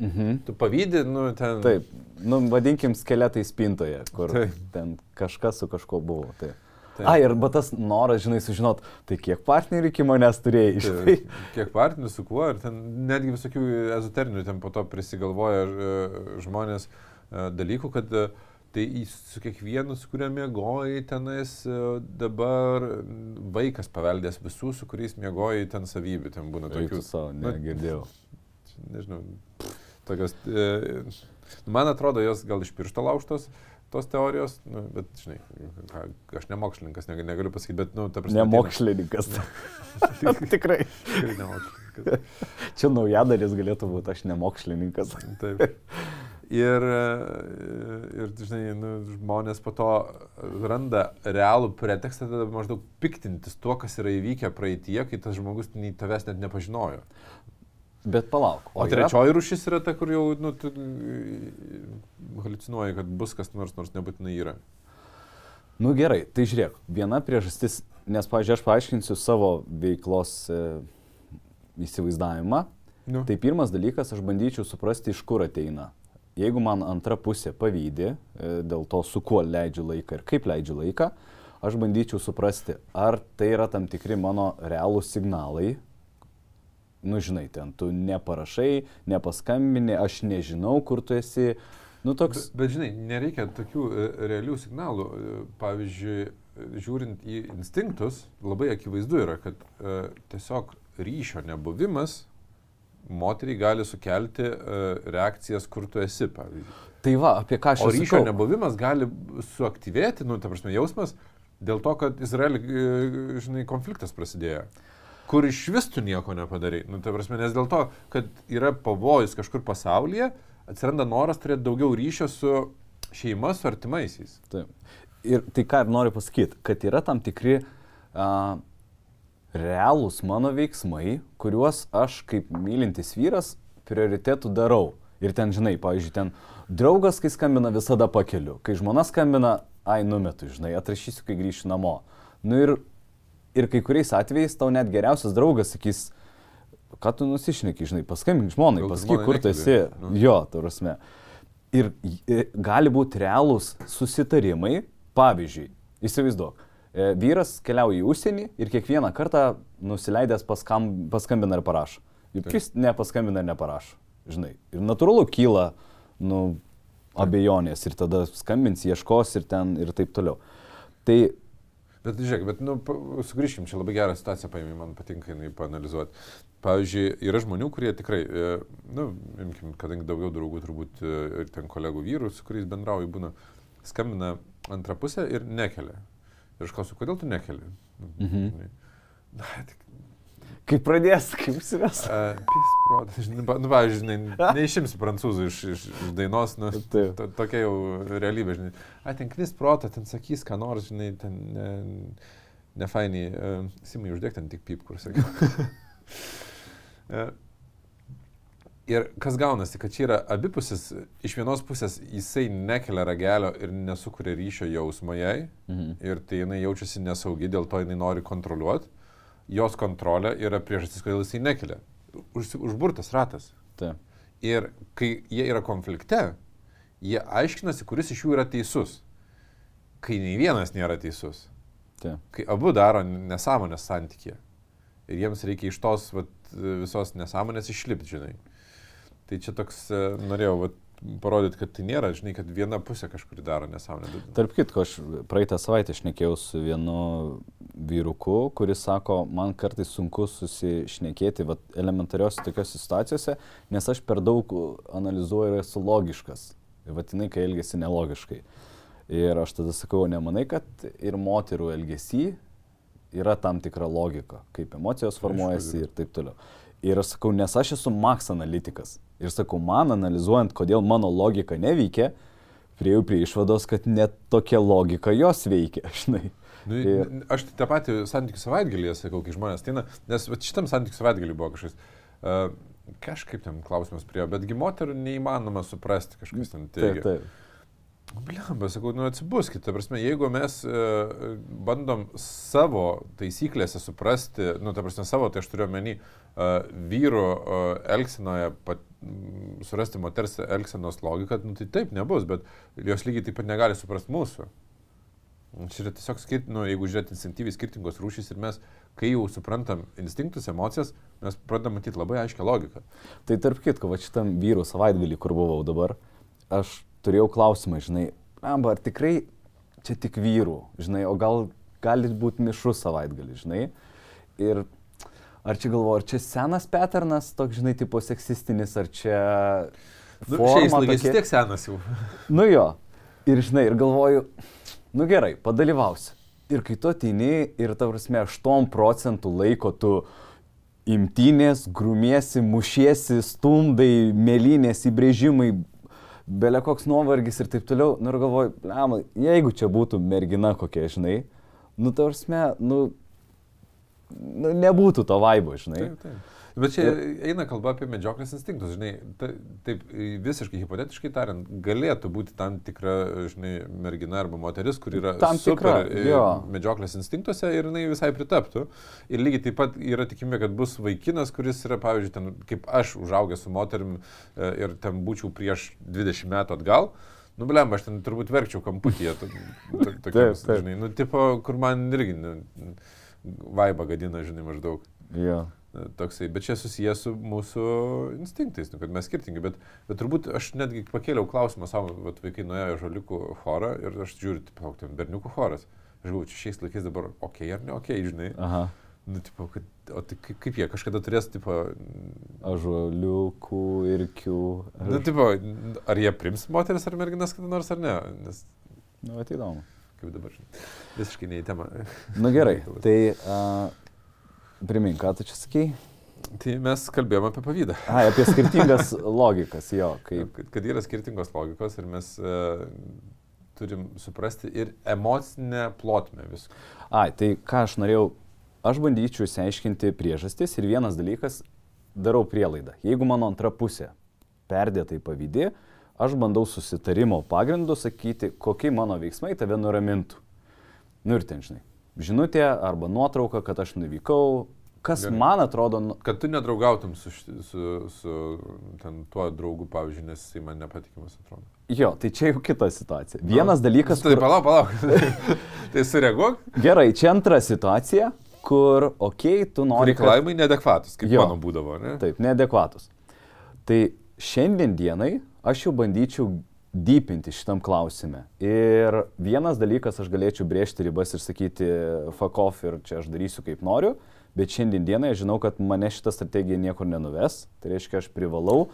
Mhm. Tu pavydį, nu ten. Taip, nu, vadinkim skeletai spintoje, kur Taip. ten kažkas su kažkuo buvo. Taip. Taip. A, ir tas noras, žinai, sužinot, tai kiek partnerių iki manęs turėjai, žinai. Tai, kiek partnerių su kuo, ir ten netgi visokių ezoterinių ten po to prisigalvoja e, žmonės e, dalykų, kad e, tai su kiekvienu, su kuriuo miegojai tenais, dabar vaikas paveldės visų, su kuriais miegojai ten savybių, ten būna tokių. tu savo, nu, negirdėjau. nežinau, tokios, e, man atrodo, jos gal iš piršto laužtos, tos teorijos, nu, bet, žinai, aš ne mokslininkas, neg- negaliu pasakyti, bet, nu, ta prasme. Ne mokslininkas. Tikrai. Tikrai ne mokslininkas. Čia naujadaris galėtų būti, aš ne mokslininkas. Taip. Ir, e, ir žinai, nu, žmonės po to randa realų pretekstą, tada maždaug piktintis tuo, kas yra įvykę praeitie, kai tas žmogus nei tavęs net nepažinojo. Bet palauk. O, o yra- trečioji rušis yra ta, kur jau, nu, e, halucinuoji, kad bus kas nors, nors nebūtinai yra. Nu gerai, tai žiūrėk, viena priežastis, nes, pavyzdžiui, aš paaiškinsiu savo veiklos e, įsivaizdavimą. Nu. Tai pirmas dalykas, aš bandyčiau suprasti, iš kur ateina. Jeigu man antra pusė pavydė e, dėl to, su kuo leidžiu laiką ir kaip leidžiu laiką, aš bandyčiau suprasti, ar tai yra tam tikri mano realūs signalai. Nu, žinai, ten tu neparašai, nepaskambini, aš nežinau, kur tu esi. Nu, toks. Bet, bet žinai, nereikia tokių e, realių signalų. E, Pavyzdžiui, žiūrint į instinktus, labai akivaizdu yra, kad e, tiesiog ryšio nebuvimas moteriai gali sukelti e, reakcijas, kur tu esi, pavyzdžiui. Tai va, apie ką aš O ir ryšio sakau. nebuvimas gali suaktyvėti, nu, ta prasme, jausmas, dėl to, kad Izraelį, e, žinai, konfliktas prasidėjo. Kur iš vis tu nieko nepadarai. Nu, ta prasme, nes dėl to, kad yra pavojus kažkur pasaulyje, atsiranda noras turėti daugiau ryšio su šeima, su artimaisiais. Taip. Ir tai ką ir noriu pasakyti, kad yra tam tikri a, realūs mano veiksmai, kuriuos aš kaip mylintis vyras prioritėtų darau. Ir ten, žinai, pavyzdžiui, ten draugas, kai skambina, visada pakeliu. Kai žmona skambina, ai, numetu, žinai, atrašysiu, kai grįšiu namo. Nu ir, ir kai kuriais atvejais tau net geriausias draugas sakys, ką tu nusišneki, žinai, paskambink žmonai, pasakyk, kur tu esi. Nu. Jo, tarusme. Ir e, gali būti realūs susitarimai, pavyzdžiui, įsivaizduok, e, vyras keliauja į užsienį ir kiekvieną kartą nusileidęs paskam, paskambina ir parašo. Juk jis nepaskambina ir neparašo. Žinai. Ir natūralu kyla, nu, abejonės ir tada skambins, ieškos ir ten ir taip toliau. Tai Bet žiūrėk, bet, nu, sugrįžkim, čia labai gerą situaciją paėmė, man patinka jinai panalizuoti. Pavyzdžiui, yra žmonių, kurie tikrai, e, nu, imkim, kadangi daugiau draugų turbūt e, ir ten kolegų vyrų, su kuriais bendrauju, būna, skambina antrą pusę ir nekelia. Ir aš klausiu, kodėl tu nekeli? Mhm. Na, tik, kai pradės, kaip įsives. uh, pis, protas, žinai, nu, pavyzdžiui, žinai, neišimsi prancūzų iš, iš, iš dainos, nu, to, tokia jau realybė, žinai. A, ten knis protą, ten sakys, ką nors, žinai, ten ne, ne fainiai. Uh, Simai, uždėk ten tik pip, kur sakiau. uh, ir kas gaunasi, kad čia yra abipusis, iš vienos pusės jisai nekelia ragelio ir nesukuria ryšio jausmo jai, Mhm. ir tai jinai jaučiasi nesaugi, dėl to jinai nori kontroliuoti. Jos kontrolė yra priežastis, kodėl jisai nekelia. Už, užburtas ratas. Taip. Ir kai jie yra konflikte, jie aiškinasi, kuris iš jų yra teisus. Kai nei vienas nėra teisus. Taip. Kai abu daro nesąmonės santykė. Ir jiems reikia iš tos vat, visos nesąmonės išlipti, žinai. Tai čia toks, e, norėjau vat, parodyti, kad tai nėra, žinai, kad viena pusė kažkur daro nesąmonę. Tarp kitko, aš praeitą savaitę šnekėjau su vienu vyruku, kuris sako, man kartais sunku susišnekėti vat, elementariuose tokiuose situacijose, nes aš per daug analizuoju ir esu logiškas. Ir vatinai, kai elgesi nelogiškai. Ir aš tada sakau, nemanai, kad ir moterų elgesy yra tam tikra logika, kaip emocijos formuojasi ir taip toliau. Ir aš sakau, nes aš esu Max analitikas. Ir sakau, man analizuojant, kodėl mano logika neveikia, prieėjau prie išvados, kad net tokia logika jos veikia, žinai. Nu, ir... Aš tą patį santykių savaitgalį sakau, kai žmonės ateina, nes šitam santykių savaitgalį buvo kažkas, uh, kažkaip ten klausimas prie, betgi moterų neįmanoma suprasti, kažkas ten teigia. Taip, taip. Bliamba, sakau, nu atsibuskite, ta prasme, jeigu mes e, bandom savo taisyklėse suprasti, nu, ta prasme, savo, tai aš turiu omeny, e, vyru e, elgsenoje, pat, m, surasti moters elgsenos logiką, nu, tai taip nebus, bet jos lygiai taip pat negali suprasti mūsų. Čia yra tiesiog, skirt, nu, jeigu žiūrėt instinktyviai skirtingos rūšys ir mes, kai jau suprantam instinktus, emocijas, mes pradedam matyti labai aiškę logiką. Tai tarp kitko, va šitam vyrų savaitgalį, kur buvau dabar, aš turėjau klausimą, žinai, amba, ar tikrai čia tik vyrų, žinai, o gal gali būti mišrus savaitgalį, žinai. Ir ar čia galvoju, ar čia senas paternas, toks, žinai, tipo seksistinis, ar čia... Nu, šiais laikais tokie... tiek senas jau. nu jo. Ir žinai, ir galvoju, nu gerai, padalyvausiu. Ir kai tu ateini ir, ta prasme, 8 procentų laiko tu imtinės, grumiesi, mušiesi, stundai, mėlynės, įbrėžimai, belė koks nuovargis ir taip toliau. Nu ir galvoju, lemai, jeigu čia būtų mergina kokia, žinai, nu tarsme, nu, nu nebūtų to vaibo, žinai. Taip, taip. Bet čia eina kalba apie medžioklės instinktus, žinai, ta, taip visiškai hipotetiškai tariant, galėtų būti tam tikra, žinai, mergina arba moteris, kur yra tam tikra medžioklės instinktuose ir jinai visai pritaptų. Ir lygiai taip pat yra tikimybė, kad bus vaikinas, kuris yra, pavyzdžiui, ten, kaip aš užaugęs su moterim e, ir ten būčiau prieš 20 metų atgal. Nu, blem, aš ten turbūt verkčiau kamputyje. Tokiams, žinai, nu, tipo, kur man irgi nu, vaiba gadina, žinai, maždaug. Jo toksai, bet čia susijęs su mūsų instinktais, nu, kad mes skirtingi, bet, bet turbūt aš netgi pakėliau klausimą savo, kad vaikai nuėjo žaliukų chorą ir aš žiūriu, tipo, ten berniukų choras. Aš galvoju, čia šiais laikais dabar ok ar ne ok, žinai. Aha. Nu, tipo, kad, o tai kaip, kaip jie kažkada turės, tipo... Ažuoliukų, irkių. Ar... Nu, tipo, ar jie prims moteris ar merginas kada nors ar ne? Nes... Nu, ateidomu. Kaip dabar, žinai. Visiškai ne į temą. Na nu, gerai, tai uh, Primink, ką tu čia sakei? Tai mes kalbėjome apie pavydą. A, apie skirtingas logikas, jo. Kaip... Kad, kad yra skirtingos logikos ir mes uh, turim suprasti ir emocinę plotmę visko. A, tai ką aš norėjau, aš bandyčiau įsiaiškinti priežastis ir vienas dalykas, darau prielaidą. Jeigu mano antra pusė perdėtai pavydė, aš bandau susitarimo pagrindu sakyti, kokie mano veiksmai tave nuramintų. Nu ir ten, žinai, žinutė arba nuotrauka, kad aš nuvykau. Kas Gerai. man atrodo... Nu- kad tu nedraugautum su, su, su ten, tuo draugu, pavyzdžiui, nes jisai man nepatikimas atrodo. Jo, tai čia jau kita situacija. Vienas no. dalykas... Tai kur... palauk, palauk. tai sureaguok. Gerai, čia antra situacija, kur, okei, okay, tu nori... Reikalavimai kad... neadekvatus, kaip jo, mano būdavo, ne? Taip, neadekvatus. Tai šiandien dienai aš jau bandyčiau dypinti šitam klausime. Ir vienas dalykas, aš galėčiau brėžti ribas ir sakyti fuck off ir čia aš darysiu kaip noriu, bet šiandien dienai aš žinau, kad mane šitą strategiją niekur nenuves. Tai reiškia, aš privalau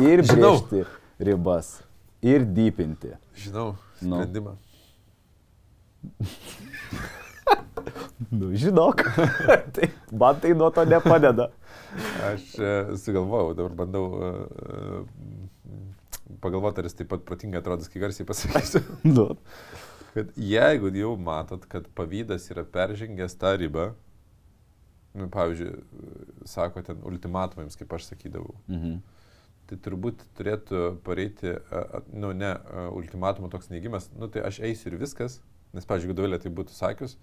ir brėžti žinau. ribas, ir dypinti. Žinau, nu. sprendimą. Nu. nu, žinok, tai, man tai nuo to nepadeda. Aš e, sugalvojau, dabar bandau uh, pagalvoti, ar jis taip pat protingai atrodys, kai garsiai pasakysiu. nu. Kad jeigu jau matot, kad pavydas yra peržengęs tą ribą, nu, pavyzdžiui, sako ten ultimatumams, kaip aš sakydavau, mhm. tai turbūt turėtų pareiti, nu ne, ultimatumo toks neigimas, nu tai aš eisiu ir viskas, nes, pavyzdžiui, jeigu Dovilė tai būtų sakius,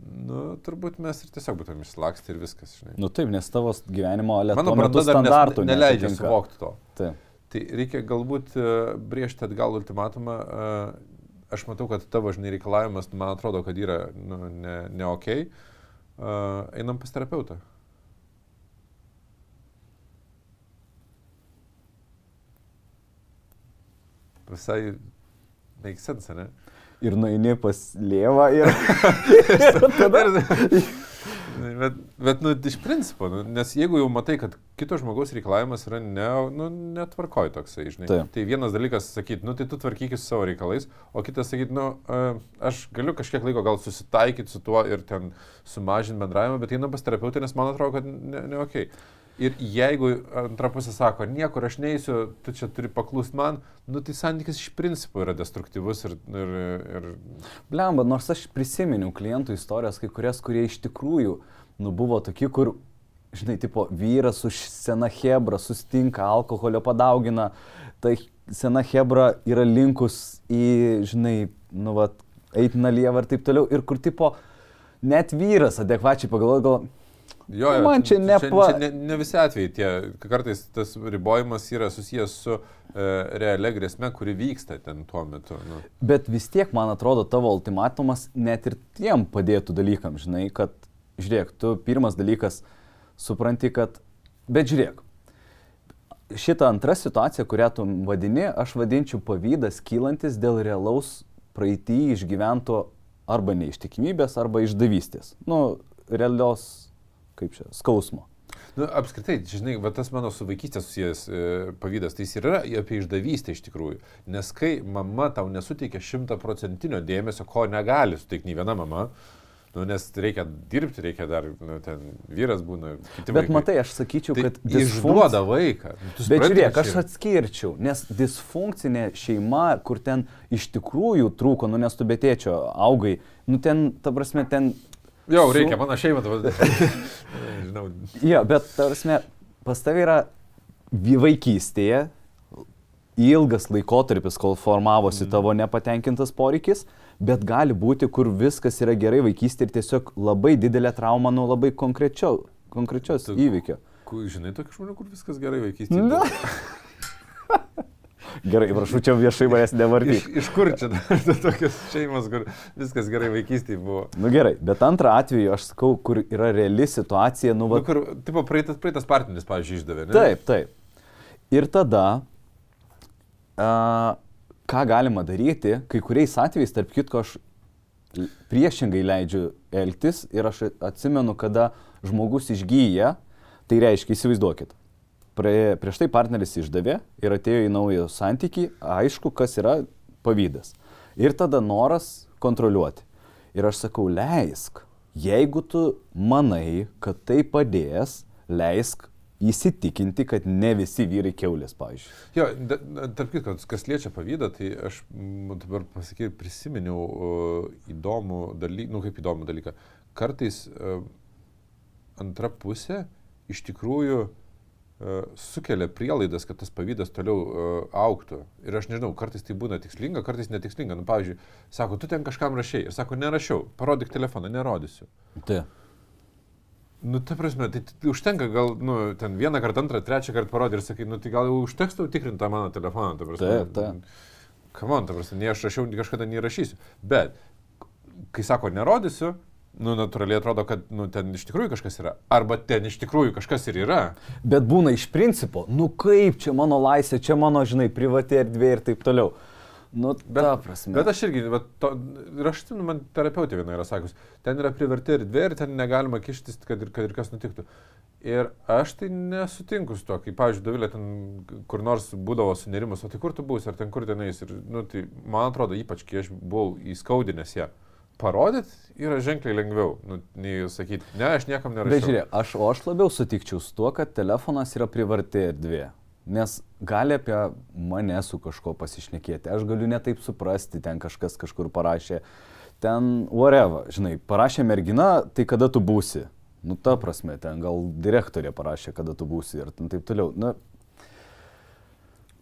Nu, turbūt mes ir tiesiog būtum išslaksti ir viskas, žinai. Nu taip, nes tavo gyvenimo lėtumo nes, neleidžia suvokti to. Taip. Tai reikia galbūt e, briežti atgal ultimatumą. E, aš matau, kad tavo, žinai, reikalavimas, man atrodo, kad yra nu, ne, ne ok. E, einam pas terapeutą. visai make sense, ne? Ir nueini pas lievą ir... tada... bet, bet, nu, iš principo, nu, nes jeigu jau matai, kad kito žmogaus reikalavimas yra ne, nu, netvarkoj toksai, žinai. Taip. Tai vienas dalykas sakyti, nu, tai tu tvarkykis savo reikalais, o kitas sakyti, nu, a, aš galiu kažkiek laiko gal susitaikyti su tuo ir ten sumažinti bendravimą, bet einu pas terapeutą, nes man atrodo, kad ne, ne ok. Ir jeigu antra pusė sako, niekur aš neįsiu, tu čia turi paklūsti man, nu tai santykis iš principo yra destruktyvus ir... ir, ir... Blemba, nors aš prisiminiau klientų istorijas, kai kurias, kurie iš tikrųjų, nu buvo tokie, kur, žinai, tipo, vyras už seną hebrą sustinka, alkoholio padaugina, tai sena hebra yra linkus į, žinai, nu, va, eiti nalievą ir taip toliau. Ir kur, tipo, net vyras adekvačiai pagalvoja, gal, Jo, jo, Man čia ne čia, čia ne, ne visi atvejai tie, kartais tas ribojimas yra susijęs su e, realia grėsme, kuri vyksta ten tuo metu. Nu. Bet vis tiek, man atrodo, tavo ultimatumas net ir tiem padėtų dalykam, žinai, kad, žiūrėk, tu pirmas dalykas supranti, kad, bet žiūrėk, šitą antrą situaciją, kurią tu vadini, aš vadinčiau pavydas kylantis dėl realaus praeitį išgyvento arba neištikimybės, arba išdavystės. Nu, realios, kaip čia, skausmo. Nu, apskritai, žinai, va, tas mano su vaikystė susijęs e, pavydas, tai jis yra apie išdavystę iš tikrųjų. Nes kai mama tau nesuteikia šimtaprocentinio dėmesio, ko negali suteikti nei viena mama, nu, nes reikia dirbti, reikia dar, nu, ten vyras būna, Bet vaikai. matai, aš sakyčiau, tai kad išduoda vaiką. Nu, tu Bet žiūrėk, aš čia- atskirčiau, nes disfunkcinė šeima, kur ten iš tikrųjų trūko, nu nes tu betėčio augai, nu ten, ta prasme, ten... Jau, su- reikia, mano šeima, tu... Žinau, Jo, bet, ta prasme, pas tavai yra vaikystėje ilgas laikotarpis, kol formavosi Mhm. tavo nepatenkintas poreikis, bet gali būti, kur viskas yra gerai vaikystėje ir tiesiog labai didelė trauma nuo labai konkrečio, konkrečios įvykio. Žinai, tokių žmonių, kur viskas gerai vaikystėje. Na. Gerai, prašau, čia viešai manęs nevardyk. Iš, iš kur čia tokios šeimos, kur viskas gerai vaikystėje buvo? Nu gerai, bet antrą atveju aš sakau, kur yra reali situacija, nu, Nu, va, kur, tipo, praeitas, praeitas partneris, pavyzdžiui, išdavė. Ne? taip, taip. Ir tada, a, ką galima daryti, kai kuriais atvejais, tarp kitko, aš priešingai leidžiu elgtis ir aš atsimenu, kada žmogus išgyja, tai reiškia, įsivaizduokit. Prie, prieš tai partneris išdavė ir atėjo į naują santykį, aišku, kas yra pavydas. Ir tada noras kontroliuoti. Ir aš sakau, leisk, jeigu tu manai, kad tai padės, leisk įsitikinti, kad ne visi vyrai keulės, pavyzdžiui. Jo, tarp kitko, kas liečia pavydą, tai aš dabar pasakyti, prisiminiau uh, įdomų dalyką, nu kaip įdomų dalyką. Kartais uh, antra pusė iš tikrųjų uh, sukelia prielaidas, kad tas pavydas toliau uh, auktų. Ir aš nežinau, kartais tai būna tikslinga, kartais netikslinga. Nu, pavyzdžiui, sako, tu ten kažkam rašiai ir sako, nerašiau, parodyk telefoną, nerodysiu. Tai. Nu, ta prasme, tai, tai užtenka gal, nu, ten vieną kartą, antrą, trečią kartą parodyti ir sakai, nu, tai gal jau užteks tau tikrinti tą mano telefoną, ta prasme. Taip, taip. Kamon, ta prasme, nei aš rašiau, nei kažkada neįrašysiu. Bet, kai sako, nerodysiu, nu, natūraliai atrodo, kad, nu, ten iš tikrųjų kažkas yra. Arba ten iš tikrųjų kažkas ir yra. Bet būna iš principo, nu kaip čia mano laisvė, čia mano, žinai, privati erdvė ir taip toliau. Nu, Bet, prasme. bet aš irgi, bet to, ir aš atsimenu, man terapeutė viena yra sakus, ten yra priverti erdvė ir ten negalima kištis, kad ir, kad ir kas nutiktų. Ir aš tai nesutinku su to, kai, pavyzdžiui, Dovilė ten kur nors būdavo sunerimus, o tai kur tu būsi, ar ten kur ten eis. Ir, nu, tai man atrodo, ypač kai aš buvau įskaudinęs ją, parodyti yra ženkliai lengviau, nu, nei sakyti, ne, aš niekam nerašiau. Bet žiūrėk, aš, o aš labiau sutikčiau su tuo, kad telefonas yra privarti erdvė. Nes gali apie mane su kažko pasišnekėti. Aš galiu netaip suprasti, ten kažkas kažkur parašė. Ten, whatever, žinai, parašė mergina, tai kada tu būsi. Nu, ta prasme, ten gal direktorė parašė, kada tu būsi ir taip toliau. Na,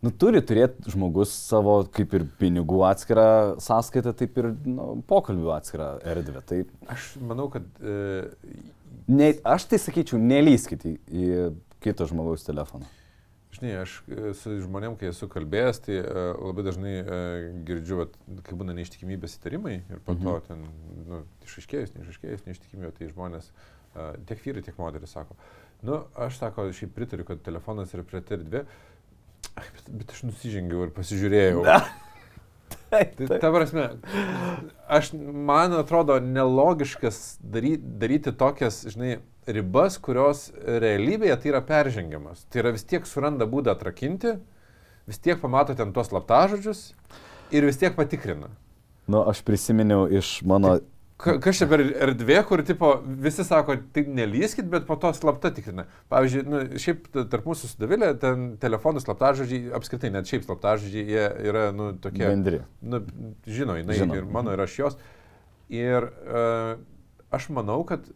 nu, turi turėti žmogus savo, kaip ir pinigų atskirą sąskaitą, taip ir nu, pokalbių atskirą erdvę. Tai Aš manau, kad e, Ne, aš tai sakyčiau, nelyskit į, į kito žmogaus telefoną. Žinai, aš e, su žmonėm, kai esu kalbėjęs, tai uh, labai dažnai uh, girdžiu, vat, kai būna neištikimybės įtarimai ir po to ten, nu, išaiškėjus, neišaiškėjus neištikimybė, tai žmonės, uh, tiek vyrai, tiek moteris sako, nu, aš sako, šiaip pritariu, kad telefonas yra prie erdvė. Bet, bet aš nusižengiau ir pasižiūrėjau. Taip, Tai ta prasme, aš, man atrodo nelogiškas daryti, daryti tokias, žinai, ribas, kurios realybėje tai yra peržengiamas. Tai yra vis tiek suranda būdą atrakinti, vis tiek pamato ten tuos laptažodžius ir vis tiek patikrina. Nu, aš prisiminiau iš mano... Ka- Kas čia per erdvė, kur tipo, visi sako, tik nelyskit, bet po to slapta tikrina. Pavyzdžiui, nu, šiaip tarp mūsų sudavilė, ten telefonų slaptažodžiai, apskritai net šiaip slaptažodžiai, jie yra, nu, tokie... Bendri. Nu, žino, jinai Žino. ir mano, ir aš jos. Ir uh, aš manau, kad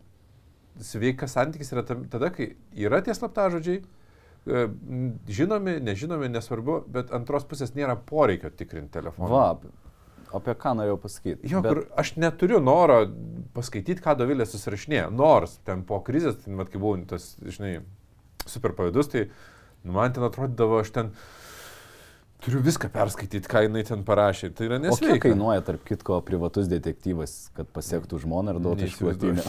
sveikas santykis yra tada, kai yra tie slaptažodžiai, uh, žinomi, nežinomi, nesvarbu, bet antros pusės nėra poreikio tikrinti telefoną. Va, apie ką norėjau pasakyti. Jo, bet... aš neturiu noro paskaityti, ką Dovilė susirašinėjo. Nors ten po krizės, ten, mat, kai buvau tas, žinai, super pavydus, tai nu, man ten atrodydavo, aš ten turiu viską perskaityti, ką jinai ten parašė. Tai yra O kiek nesveika. kainuoja, tarp kitko, privatus detektyvas, kad pasiektų žmoną ir duotų Neįsivaizduoju.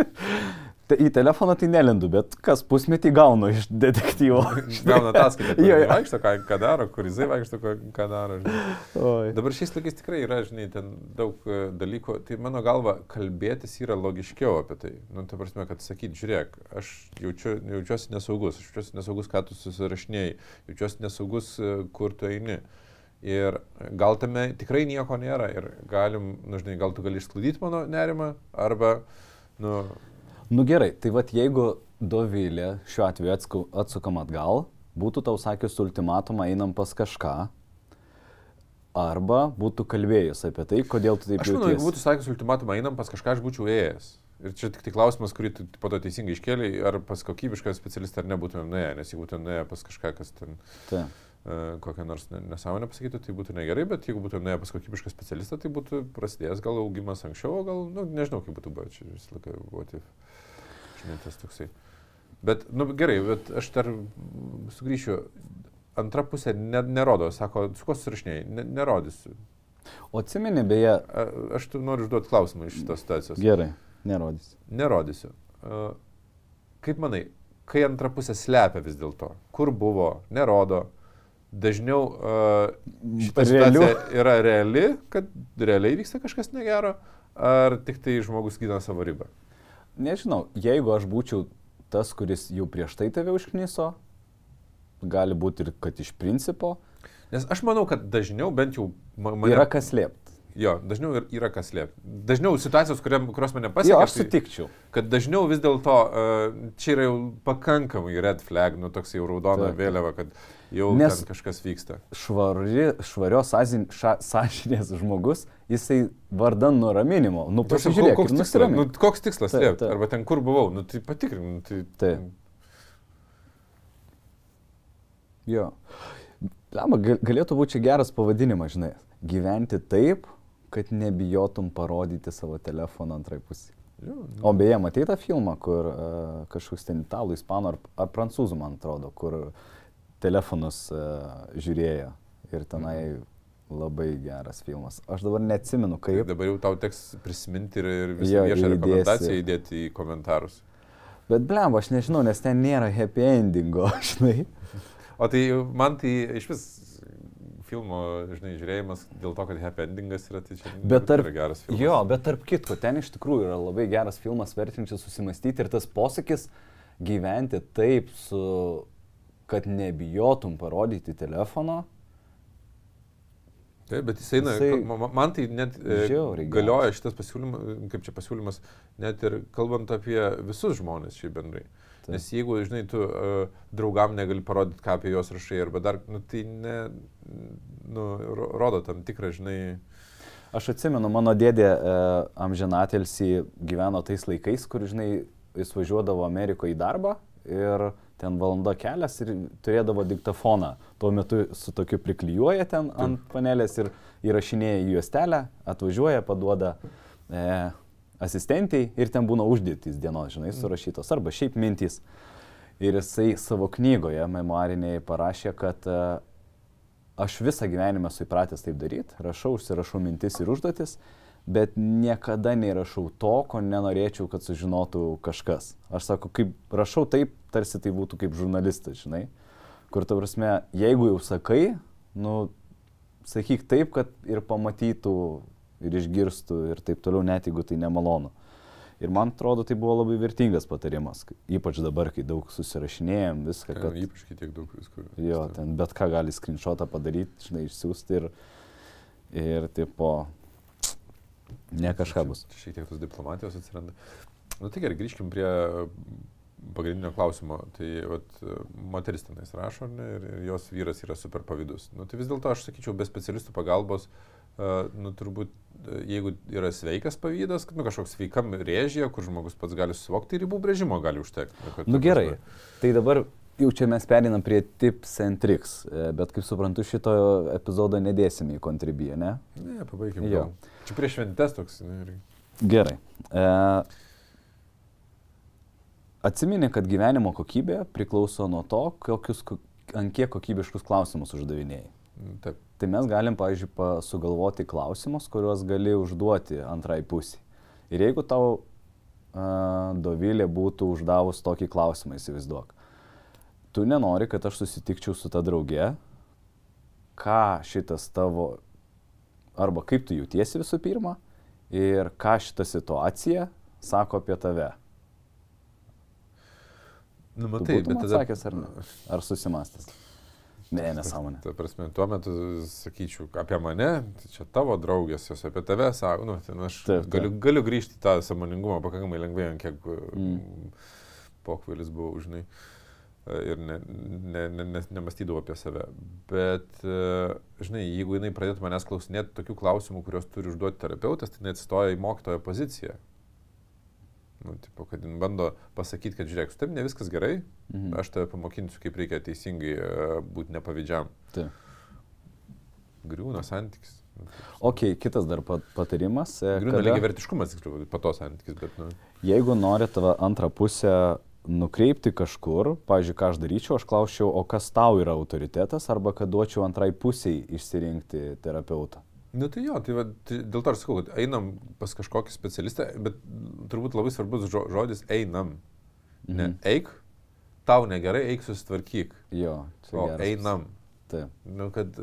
Tai į telefoną tai nelendu, bet kas pusmetį gaunu iš detektyvo. Gauna ataskaitą, jo. vaikšto, ką, ką daro, kur jisai vaikšto, ką, ką daro. Dabar šiais laikais tikrai yra, žinai, ten daug e, dalykų. Tai mano galva, kalbėtis yra logiškiau apie tai. Nu, ta prasme, kad sakyti, žiūrėk, aš jaučiu, jaučiuosi nesaugus, aš jaučiuosi nesaugus, ką tu susirašinėjai, jaučiuosi nesaugus, e, kur tu eini. Ir gal tame tikrai nieko nėra ir galim, nu, žinai, gal tu gali išsklaidyti mano nerimą, arba, nu, Nu gerai, tai vad jeigu Dovilė šiuo atveju atsku- atsukam atgal, būtų tau sakius ultimatumą einam pas kažką, arba būtų kalbėjus apie tai, kodėl tu taip Aš manau, jeigu būtų sakęs ultimatumą, einam pas kažką, aš būčiau ėjęs. Ir čia tik tai klausimas, kurį tu po to teisingai iškėlė, ar pas kokybišką specialistą ar nebūtumėm nuėję, nes jeigu būtumėm nuėję pas kažką, kas ten Tai. uh, kokią nors ne- nesąmonę pasakytų, tai būtų negerai, bet jeigu būtumėm nuėję pas kokybišką specialistą, tai būtų prasidėjęs gal augimas anksčiau, gal, nu, nežinau, kaip būtų buvę, čia visą laiką buvo taip, žinai, tas toksai. Bet, nu, gerai, bet aš dar sugrįšiu. Antra pusė ne, nerodo, sako, su kuo susirašinėjai, ne, nerodysiu. O atsimeni, beje, A, Aš tu noriu užduoti klausimą iš šitos situacijos. gerai, nerodysiu. Nerodysiu. A, Kaip manai, kai antra pusė slepia vis dėlto, kur buvo, nerodo, dažniau a, šita Realiu. situacija yra reali, kad realiai vyksta kažkas negero, ar tik tai žmogus gina savo ribą? Nežinau, jeigu aš būčiau tas, kuris jau prieš tai tave užkniso, gali būti ir kad iš principo Nes aš manau, kad dažniau bent jau ma- mane... yra kas slėpti. Jo, dažniau yra kas slėpti. Dažniau situacijos, kuriam, kurios mane Jo, pasiekia. aš sutikčiau. kad dažniau vis dėlto uh, čia yra jau pakankamai red flag, nu toks jau raudona Taip. vėliava, kad jau Nes- kažkas vyksta. Švari, švarios sąžin- ša- sąžinės žmogus, jisai vardan nuraminimo. Nu, Ta pasižiūrėk, koks, ir tikslas, nu, koks tikslas slėpti? Arba ten kur buvau, nu tai patikrink. Nu, tai, Taip. Jo. Lama, galėtų būti čia geras pavadinimas, žinai. Gyventi taip, kad nebijotum parodyti savo telefoną antrai pusė. Nu, O beje, matei tą filmą, kur uh, kažkoks ten italų, ispanų ar, ar prancūzų, man atrodo, kur telefonus uh, žiūrėjo. Ir tenai labai geras filmas. Aš dabar neatsimenu, kaip. dabar jau tau teks prisiminti ir, ir visą Jo, viešą įdėsi. rekomendaciją įdėti į komentarus. Bet blem, aš nežinau, nes ten nėra happy endingo, žinai. O tai man tai iš vis filmo, žinai, žiūrėjimas dėl to, kad happy endingas yra, tai čia Bet tarp, yra geras filmas. jo, bet tarp kitko, ten iš tikrųjų yra labai geras filmas, vertinčias susimastyti ir tas posakis gyventi taip, su, kad nebijotum parodyti telefono. Taip, bet jis eina, Jisai- ma- ma- man tai net e, geras. galioja šitas pasiūlymas, kaip čia pasiūlymas, net ir kalbant apie visus žmonės šiaip bendrai. Taip. Nes jeigu, žinai, tu uh, draugam negali parodyti, ką apie juos rašai, arba dar, nu, tai ne, nu, ro- rodo tam tikrą, žinai, Aš atsimenu, mano dėdė e, amžinatelsi gyveno tais laikais, kur, žinai, jis važiuodavo Amerikoje į darbą ir ten valanda kelias ir turėdavo diktafoną. Tuo metu su tokiu priklyjuoja ten ant panelės ir įrašinėja į juostelę, atvažiuoja, paduoda e, asistentiai ir ten būna uždėtys dienos, žinai, surašytos arba šiaip mintys. Ir jisai savo knygoje memoariniai parašė, kad e, aš visą gyvenimą esu įpratęs taip daryti, rašau, užsirašau mintis ir užduotis, bet niekada neįrašau to, ko nenorėčiau, kad sužinotų kažkas. Aš sako, kaip rašau taip, tarsi tai būtų kaip žurnalistas, žinai, Kur ta prasme, jeigu jau sakai, nu, sakyk taip, kad ir pamatytų, ir išgirstų, ir taip toliau, net jeigu tai nemalonu. Ir man atrodo, tai buvo labai vertingas patarimas, ypač dabar, kai daug susirašinėjom viską. Kad... Ypač kai tiek daug visko. Jo, ten bet ką gali screenshotą padaryti, žinai, išsiųsti ir, ir tipo, ne kažką bus. Šiek tiek tos diplomatijos atsiranda. Na nu, tai gerai, grįžkim prie pagrindinio klausimo. Tai vat, moteris tenais rašo ne, ir, ir jos vyras yra super pavydus. Nu, tai vis dėlto aš sakyčiau, be specialistų pagalbos uh, nu, turbūt, jeigu yra sveikas pavydas, nu, kažkoks sveikam rėžyje, kur žmogus pats gali suvokti, ribų brėžimo gali užtekti. Nu, nu gerai, tai dabar jau čia mes perinam prie tips and tricks, e, bet kaip suprantu, šito epizodo nedėsime į kontribiją, ne? Ne, pabaigime. Jo. Čia prieš šventės toks. Ne, gerai. E, atsimeni, kad gyvenimo kokybė priklauso nuo to, kokius, ant kiek kokybiškus klausimus uždavinėjai. Taip. Tai mes galim, pavyzdžiui, sugalvoti klausimus, kuriuos gali užduoti antrai pusiai. Ir jeigu tau uh, Dovilė būtų uždavus tokį klausimą, įsivaizduok, tu nenori, kad aš susitikčiau su ta drauge, ką šitas tavo, arba kaip tu jautiesi visų pirma, ir ką šita situacija sako apie tave. Nu, matai, bet tada... Sakęs ar ne? Ar susimastęs? Ne, nesąmonė. Ta prasme, tuo metu sakyčiau apie mane, tai čia tavo draugės, jos apie tave sako, nu, nu, aš taip, taip. Galiu, galiu grįžti tą samoningumą pakankamai lengvai, kiek mm. pokvailis buvo, žinai, ir ne, ne, ne, ne, nemastydavau apie save. Bet, žinai, jeigu jinai pradėtų manęs klausinėti tokių klausimų, kuriuos turi užduoti terapeutas, tai neatsistoja į mokytojo poziciją. Nu, tipo, kad jin bando pasakyti, kad žiūrėk, su tavim ne viskas gerai, mhm. aš tave pamokinsiu, kaip reikia teisingai uh, būti nepavydžiam. Taip. Griūna santykis. Ok, kitas dar patarimas. E, Griūna kada... lygiai vertiškumas, tiksliau, pato santykis, bet, nu. Jeigu nori tavo antrą pusę nukreipti kažkur, pavyzdžiui, ką aš daryčiau, aš klausčiau, o kas tau yra autoritetas, arba kad duočiau antrai pusiai išsirinkti terapeutą. Nu tai jo, tai, va, tai dėl to aš sakau, kad einam pas kažkokį specialistą, bet turbūt labai svarbus žodis einam. Mhm. Ne eik, tau negerai, eik susitvarkyk. Jo, o einam. Taip. Nu, kad,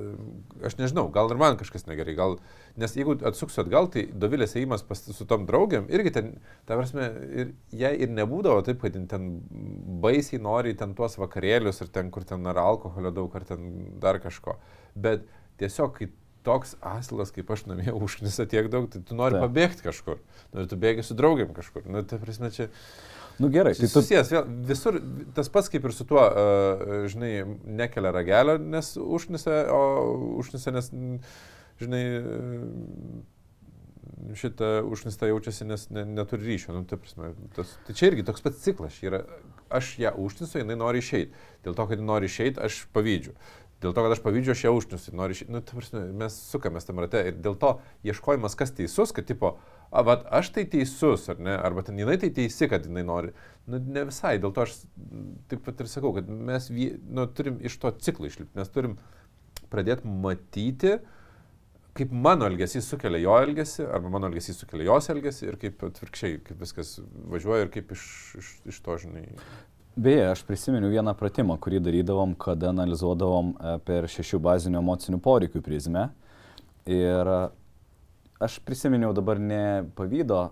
aš nežinau, gal ir man kažkas negerai, gal, nes jeigu atsuksiu atgal, tai Dovilės įimas pas, su tom draugiam, irgi ten, ta prasme, ir jai ir nebūdavo taip, kad ten baisiai nori ten tuos vakarėlius, ir ten, kur ten ar alkoholio daug, ar ten dar kažko. Bet tiesiog, kai toks asilas, kaip aš namie užknisa tiek daug, tai tu nori Taip. pabėgti kažkur. Nu, tu bėgi su draugiam kažkur. Nu, tai prasme, čia... Nu gerai, tai tu... Susijęs, vėl, visur tas pats kaip ir su tuo, uh, žinai, nekelia ragelio, nes užknisa, o užknisa, nes, žinai, šitą užknistą jaučiasi, nes ne, neturi ryšio. Nu, tai, prasme, tas, tai čia irgi toks pats ciklas. Yra, aš ją užknisu, jinai nori išeiti. Dėl to, kad jinai nori išeiti, aš pavydžiu. Dėl to, kad aš pavydžiu, aš ją užkniusiu, noriu išeiti. Nu, prasme, mes sukamės tam rate ir dėl to ieškojimas, kas teisus, kad tipo, a, vat, aš tai teisus, ar ne, arba ten jinai tai teisi, kad jinai nori. Nu, ne visai, dėl to aš taip pat ir sakau, kad mes nu, turim iš to ciklo išlipti, mes turim pradėti matyti, kaip mano elgesys sukelia jo elgesį, arba mano elgesys sukelia jos elgesį ir kaip atvirkščiai, kaip viskas važiuoja ir kaip iš, iš, iš to, žinai. Beje, aš prisimenu vieną pratimą, kurį darydavom, kada analizuodavom e, per šešių bazinių emocinių poreikių prizmę. Ir aš prisiminiau dabar ne pavydo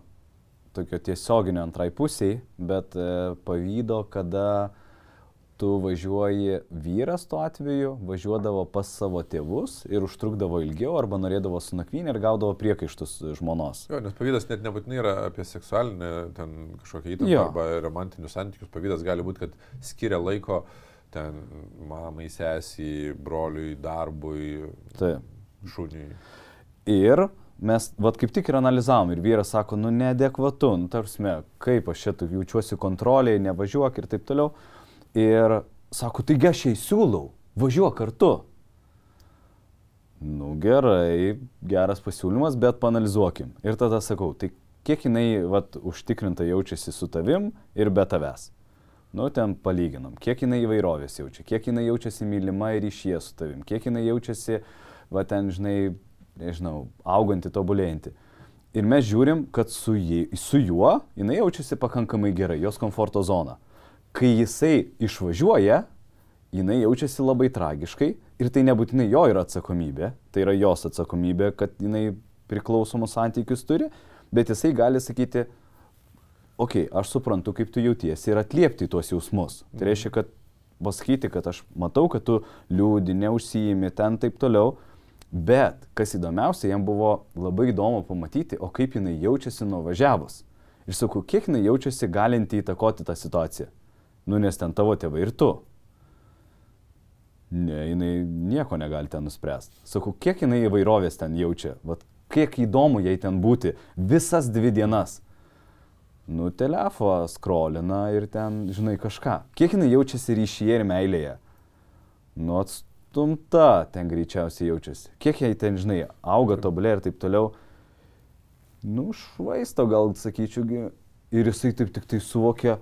tokio tiesioginio antrai pusiai, bet e, pavydo, kada tu važiuoji, vyras tuo atveju važiuodavo pas savo tėvus ir užtrukdavo ilgiau arba norėdavo su nakvynė ir gaudavo priekaištus žmonos. Jo, nes pavydas net nebūtinai yra apie seksualinę ten kažkokią įtampą arba romantinius santykius. Pavydas gali būti, kad skiria laiko ten mamai, sesiai, broliui, darbui, Taip. šuniui. Ir mes, vad kaip tik ir analizavom, ir vyras sako, nu neadekvatu, nu tarsi, kaip aš čia jaučiuosi kontroliai, nevažiuok ir taip toliau. Ir sako, taigi aš jai siūlau, važiuok kartu. Nu gerai, geras pasiūlymas, bet panalizuokim. Ir tada sakau, tai kiek jinai vat, užtikrinta jaučiasi su tavim ir be tavęs. Nu, ten palyginam, kiek jinai įvairovės jaučia, kiek jinai jaučiasi mylima ir išie su tavim, kiek jinai jaučiasi, va ten, žinai, nežinau, auganti, tobulėjanti. Ir mes žiūrim, kad su, jį, su juo jinai jaučiasi pakankamai gerai, jos komforto zona kai jisai išvažiuoja, jinai jaučiasi labai tragiškai ir tai nebūtinai jo yra atsakomybė, tai yra jos atsakomybė, kad jinai priklausomus santykius turi, bet jisai gali sakyti, okei, okay, aš suprantu, kaip tu jautiesi ir atliepti tuos jausmus. Tai reiškia, kad pasakyti, kad aš matau, kad tu liūdi, neužsijimi ten taip toliau, bet kas įdomiausia, jam buvo labai įdomu pamatyti, o kaip jinai jaučiasi nuvažiavus. Ir sakau, kiek jinai jaučiasi galinti įtakoti tą situaciją. Nu, nes ten tavo tėvai ir tu. Ne, jinai nieko negali ten nuspręsti. Sakau, kiek jinai įvairovės ten jaučia. Vat, kiek įdomu jai ten būti visas dvi dienas. Nu, telefo skrolina ir ten, žinai, kažką. Kiek jinai jaučiasi ryšyje ir meilėje? Nu, atstumta ten greičiausiai jaučiasi. Kiek jai ten, žinai, auga tobulė ir taip toliau nu, švaisto gal sakyčiau, ir jisai taip tik tai suvokia,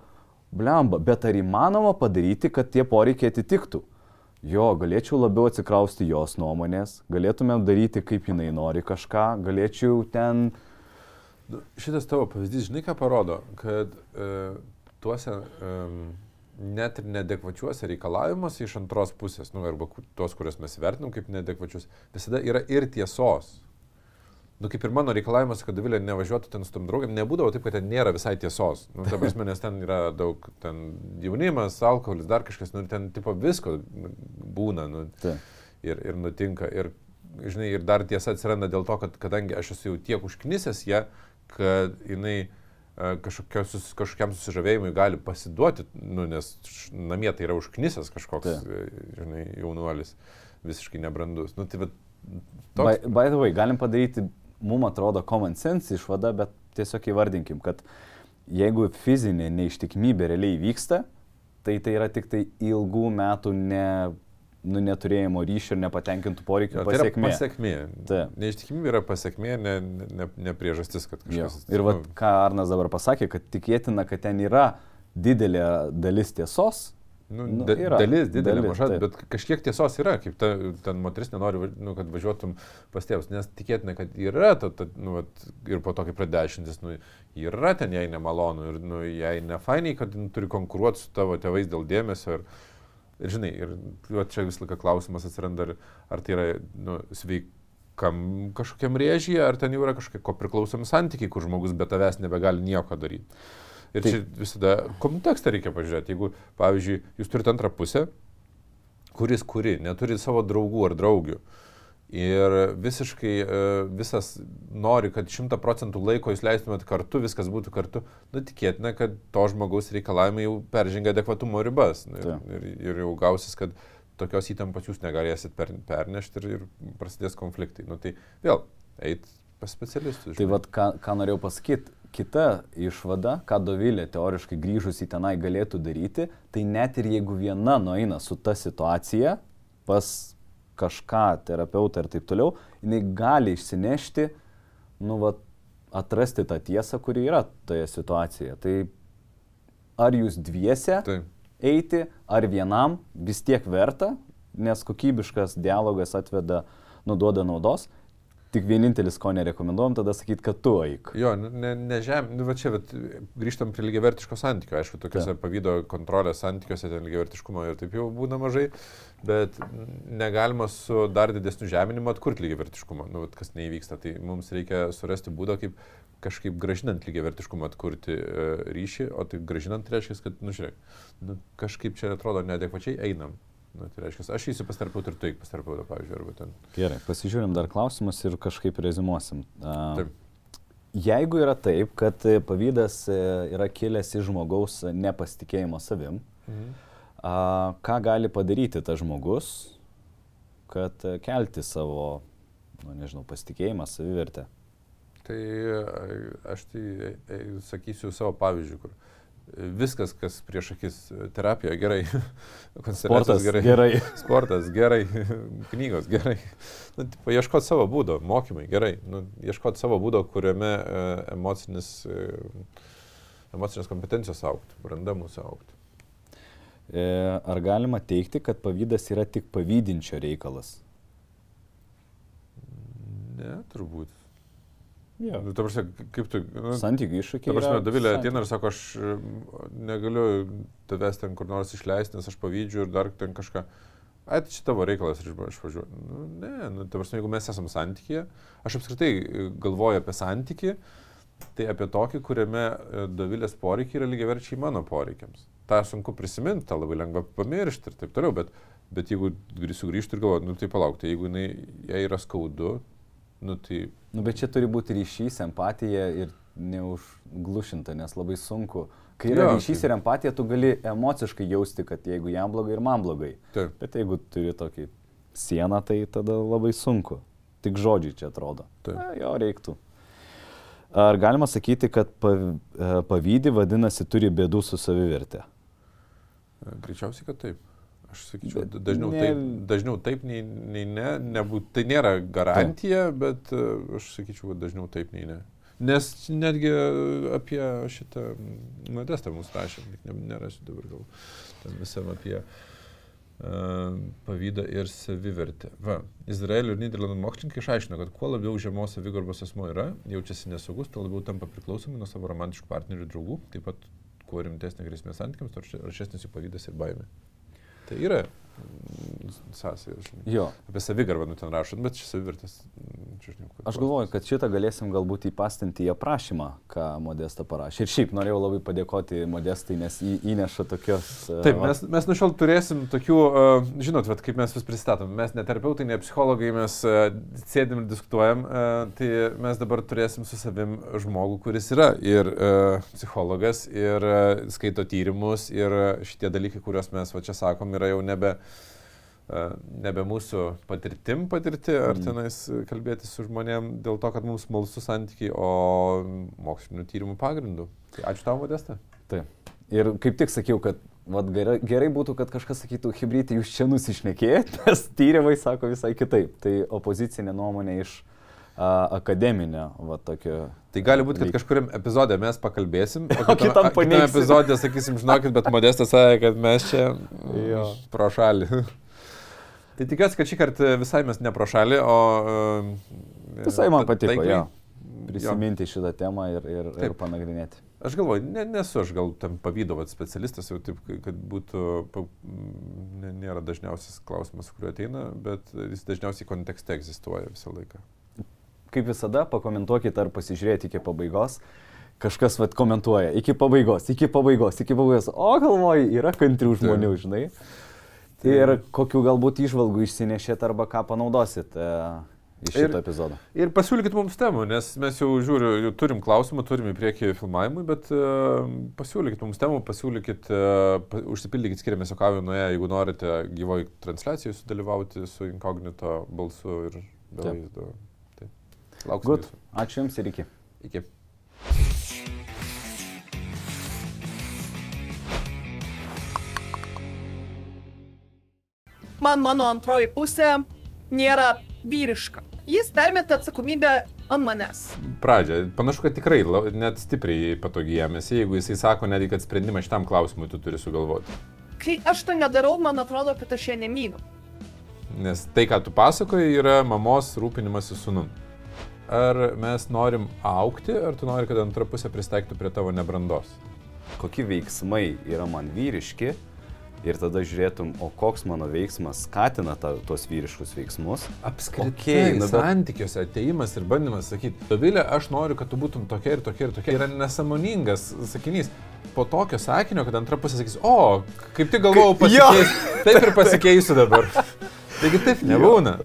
blemba, bet ar įmanoma padaryti, kad tie poreikiai atitiktų? Jo, galėčiau labiau atsikrausti jos nuomonės, galėtumėm daryti, kaip jinai nori kažką, galėčiau ten... Nu, šitas tavo pavyzdys, žinai ką parodo, kad e, tuose e, net ir nedekvačiuose reikalavimuose iš antros pusės, nu, arba tuos, kuriuos mes vertinam kaip nedekvačius, visada yra ir tiesos nu, kaip ir mano reikalavimas, kad Davilė nevažiuotų ten su tam draugėm, nebūdavo taip, kad ten nėra visai tiesos. Nu, ta prasme, nes ten yra daug ten jaunimas, alkoholis, dar kažkas, nu, ten tipo visko būna nu, Ta. ir, ir nutinka. Ir, žinai, ir dar tiesa atsiranda dėl to, kad kadangi aš esu jau tiek užknisęs ją, kad jinai kažkokios, kažkokiam susižavėjimui gali pasiduoti, nu, nes namie tai yra užknisęs kažkoks, Ta. žinai, jaunuolis, visiškai nebrandus. Nu, tai, bet, toks... by, by the way, galim padaryti mums atrodo common sense išvada, bet tiesiog įvardinkim, kad jeigu fizinė neištikimybė realiai vyksta, tai tai yra tik tai ilgų metų ne, nu, neturėjimo ryšio ir nepatenkintų poreikių ja, pasiekmė. Tai pasiekmė. Ta. Neištikimybė yra pasiekmė, ne, ne, ne priežastis, kad kažkas. Jo. Ir vat, ką Arnas dabar pasakė, kad tikėtina, kad ten yra didelė dalis tiesos, Nu, nu, da, yra, dalis, didelė, dalis, maža, taip. bet kažkiek tiesos yra, kaip ta, ten moteris nenori, nu, kad važiuotum pas tėvus, nes tikėtina, kad yra, ta, ta, nu, vat, ir po to, kai pradešintis, nu, yra ten jai nemalonu ir nu, jai nefainiai, kad turi konkuruoti su tavo tėvais dėl dėmesio. Ir, ir žinai, ir va, čia vis laika klausimas atsiranda, ar, ar tai yra nu, sveikam kažkokiam rėžyje, ar ten jau yra kažkokie ko priklausomi santykiai, kur žmogus be tavęs nebegali nieko daryti. Ir Taip. čia visada kontekstą reikia pažiūrėti. Jeigu, pavyzdžiui, jūs turite antrą pusę, kuris kuri, neturi savo draugų ar draugių. Ir visiškai e, visas nori, kad šimta procentų laiko jūs leistumėt kartu, viskas būtų kartu, nu tikėtina, kad to žmogaus reikalavimai jau peržengia adekvatumo ribas. Ir, ir, ir jau gausis, kad tokios įtampos jūs negalėsit per, pernešti ir, ir prasidės konfliktai. Nu, tai vėl, eit pas specialistus. Tai vad, ką, ką norėjau pasakyti, kita išvada, ką Dovilė teoriškai grįžus į tenai galėtų daryti, tai net ir jeigu viena nueina su ta situacija pas kažką, terapeutą ir taip toliau, jinai gali išsinešti, nu, va, atrasti tą tiesą, kuri yra toje situacijoje. Tai ar jūs dviese Taip. eiti, ar vienam vis tiek verta, nes kokybiškas dialogas atveda, nuduoda naudos tik vienintelis, ko nerekomenduojam, tada sakyti, kad tu eik. Jo, nu, ne, ne žem, nu, va čia, bet grįžtam prie lygiavertiško santykio, aišku, tokiuose pavydo kontrolės santykiuose ten lygiavertiškumo ir taip jau būna mažai, bet negalima su dar didesniu žeminimu atkurti lygiavertiškumą, nu, vat, kas neįvyksta, tai mums reikia surasti būdą, kaip kažkaip gražinant lygiavertiškumą atkurti e, ryšį, o tai gražinant reiškia, kad, nu žiūrėk, nu, kažkaip čia atrodo neadekvačiai einam. Nu, tai reiškia, aš įsiu pastarpiauti ir tu eik pastarpiauti, pavyzdžiui, arba ten. Gerai, pasižiūrim dar klausimus ir kažkaip rezimuosim. Taip. Jeigu yra taip, kad pavydas e, yra kilęs iš žmogaus nepasitikėjimo savim, mhm. ką gali padaryti tas žmogus, kad kelti savo, nu, nežinau, pasitikėjimą, savivertę? Tai aš tai e, sakysiu savo pavyzdžių, kur viskas, kas prieš akis terapija gerai, koncertas gerai, gerai. sportas gerai, knygos gerai. Nu, tipo, ieškoti savo būdo, mokymai gerai, nu, ieškoti savo būdo, kuriame e, emocinis, e, emocinės kompetencijos auktų, branda mūsų auktų. E, ar galima teikti, kad pavydas yra tik pavydinčio reikalas? Ne, turbūt. Jo. Nu, ta prasme, kaip tu... Nu, Santykių iššūkiai. Ta prasme, Davilė santykiai. ateina ir sako, aš e, negaliu tavęs ten kur nors išleisti, nes aš pavydžiu ir dar ten kažką. Ai, tai čia tavo reikalas aš važiuoju. Nu, ne, nu, ta prasme, jeigu mes esame santykėje, aš apskritai e, galvoju apie santykį, tai apie tokį, kuriame e, Davilės poreikiai yra lygiai verčiai mano poreikiams. Ta sunku prisiminti, tą labai lengva pamiršti ir taip toliau, bet, bet jeigu grį- sugrįžtų ir galvoju, nu tai palauk, tai jeigu jinai, jai yra skaudu, nu tai Nu, bet čia turi būti ryšys, empatija ir neužglušinta, nes labai sunku. Kai yra Jo, ryšys tai- ir empatija, tu gali emociškai jausti, kad jeigu jam blogai ir man blogai. taip. Bet jeigu turi tokį sieną, tai tada labai sunku. Tik žodžiai čia atrodo. Taip. Na, jo reiktų. Ar galima sakyti, kad e, pavydį vadinasi turi bėdų su savivertė? E, Greičiausiai, kad taip. Aš sakyčiau, dažniau, ne- taip, dažniau taip nei, nei ne. Nebūt, tai nėra garantija, bet e, aš sakyčiau, kad dažniau taip nei ne. Nes netgi apie šitą modestą mūsų rašė, tik ne, nerasiu dabar gal tam visam apie uh, pavydą ir savivertę. Va, Izraelio ir Niderlandų mokslininkai išaiškino, kad kuo labiau žemos savigarbos asmo yra, jaučiasi nesaugus, tuo labiau tampa priklausomi nuo savo romantiškų partnerių ir draugų, taip pat kuo rimtesnė grėsmė santykiams, tuo aršesnis jų pavydas ir baimė. Tai yra žinai. Jo. Apie savigarbą nu ten rašot, bet čia savivertės. mm, Aš galvoju, kad šitą galėsim galbūt įpastinti į aprašymą, ką Modesta parašė. Ir šiaip norėjau labai padėkoti Modestai, nes jį įneša tokios... e, Taip, va- mes, mes nuo šiol turėsim tokių, uh, žinot, vat, kaip mes vis pristatom, mes ne terapeutai, ne psichologai, mes uh, sėdim ir diskutuojam, tai mes dabar turėsim su savim žmogų, kuris yra ir psichologas, ir skaito tyrimus, ir šitie dalykai, kuriuos mes va čia sakom, yra jau nebe, nebe mūsų patirtim patirti, ar Mm. tenais kalbėti su žmonėm dėl to, kad mums smalsu santykiai, o mokslinių tyrimų pagrindų. Tai ačiū tau, Modesta. Ir kaip tik sakiau, kad vat, gerai, gerai būtų, kad kažkas sakytų, hybridai, jūs čia nusišnekėjot, nes tyrimai sako visai kitaip. Tai opozicinė nuomonė iš a, akademinio, va tokio. Tai gali būti, kad Lyg- kažkuriam epizodė mes pakalbėsim, o kitam a- paneigsim. epizodė sakysim, žinokit, bet Modestas sakė, kad mes čia Jo. pro šalį. Tai tikiuosi, kad šį kartą visai mes ne pro šalį, o... e, Visai man patiko, taikliai. jo. Prisiminti šitą temą ir, ir, ir Taip. panagrinėti. Aš galvoju, ne, nesu aš gal tam pavydo vat, specialistas, jau taip, kad būtų, ne, nėra dažniausias klausimas, kuriuo ateina, bet jis dažniausiai kontekste egzistuoja visą laiką. Kaip visada, pakomentuokite ar pasižiūrėti iki pabaigos. Kažkas vat komentuoja iki pabaigos, iki pabaigos, iki pabaigos. O galvoju, yra kantrių žmonių, žinai. Ir kokiu galbūt išvalgų išsinešėt arba ką panaudosit e, iš Ir- šito epizodo. Ir pasiūlykit mums temų, nes mes jau žiūriu, jau turim klausimų, turim į priekį filmavimui, bet uh, pasiūlykit mums temų, pasiūlykit, uh, pa, užsipildykit skiriamės okavį nuėję, jeigu norite gyvoj transliacijoje sudalyvauti su inkognito balsu ir be vaizdo. Tai. Lauksim. Gut, ačiū Jums ir iki. Iki. Man mano antroji pusė nėra vyriška. Jis permeta atsakomybę ant manęs. Pradžia. Panašu, kad tikrai net stipriai patogiai jėmėsi, jeigu jisai sako netgi, kad sprendimą šitam klausimui tu turi sugalvoti. Kai aš to nedarau, man atrodo, kad aš ją nemyliu. Nes tai, ką tu pasakoji, yra mamos rūpinimasis sunum. Ar mes norim aukti, ar tu nori, kad antra pusė pristaiktų prie tavo nebrandos? Kokie veiksmai yra man vyriški ir tada žiūrėtum, o koks mano veiksmas skatina ta, tuos vyriškus veiksmus. Apskritai, okay, nu bet- santykiuose ateimas ir bandymas sakyti, Dovilė, aš noriu, kad tu būtum tokia ir tokia ir tokia. Yra nesamoningas sakinys. Po tokio sakinio, kad antra pusė sakys, o, kaip tik galvojau pasikeis, taip ir pasikeisiu dabar. Taigi taip nebūna.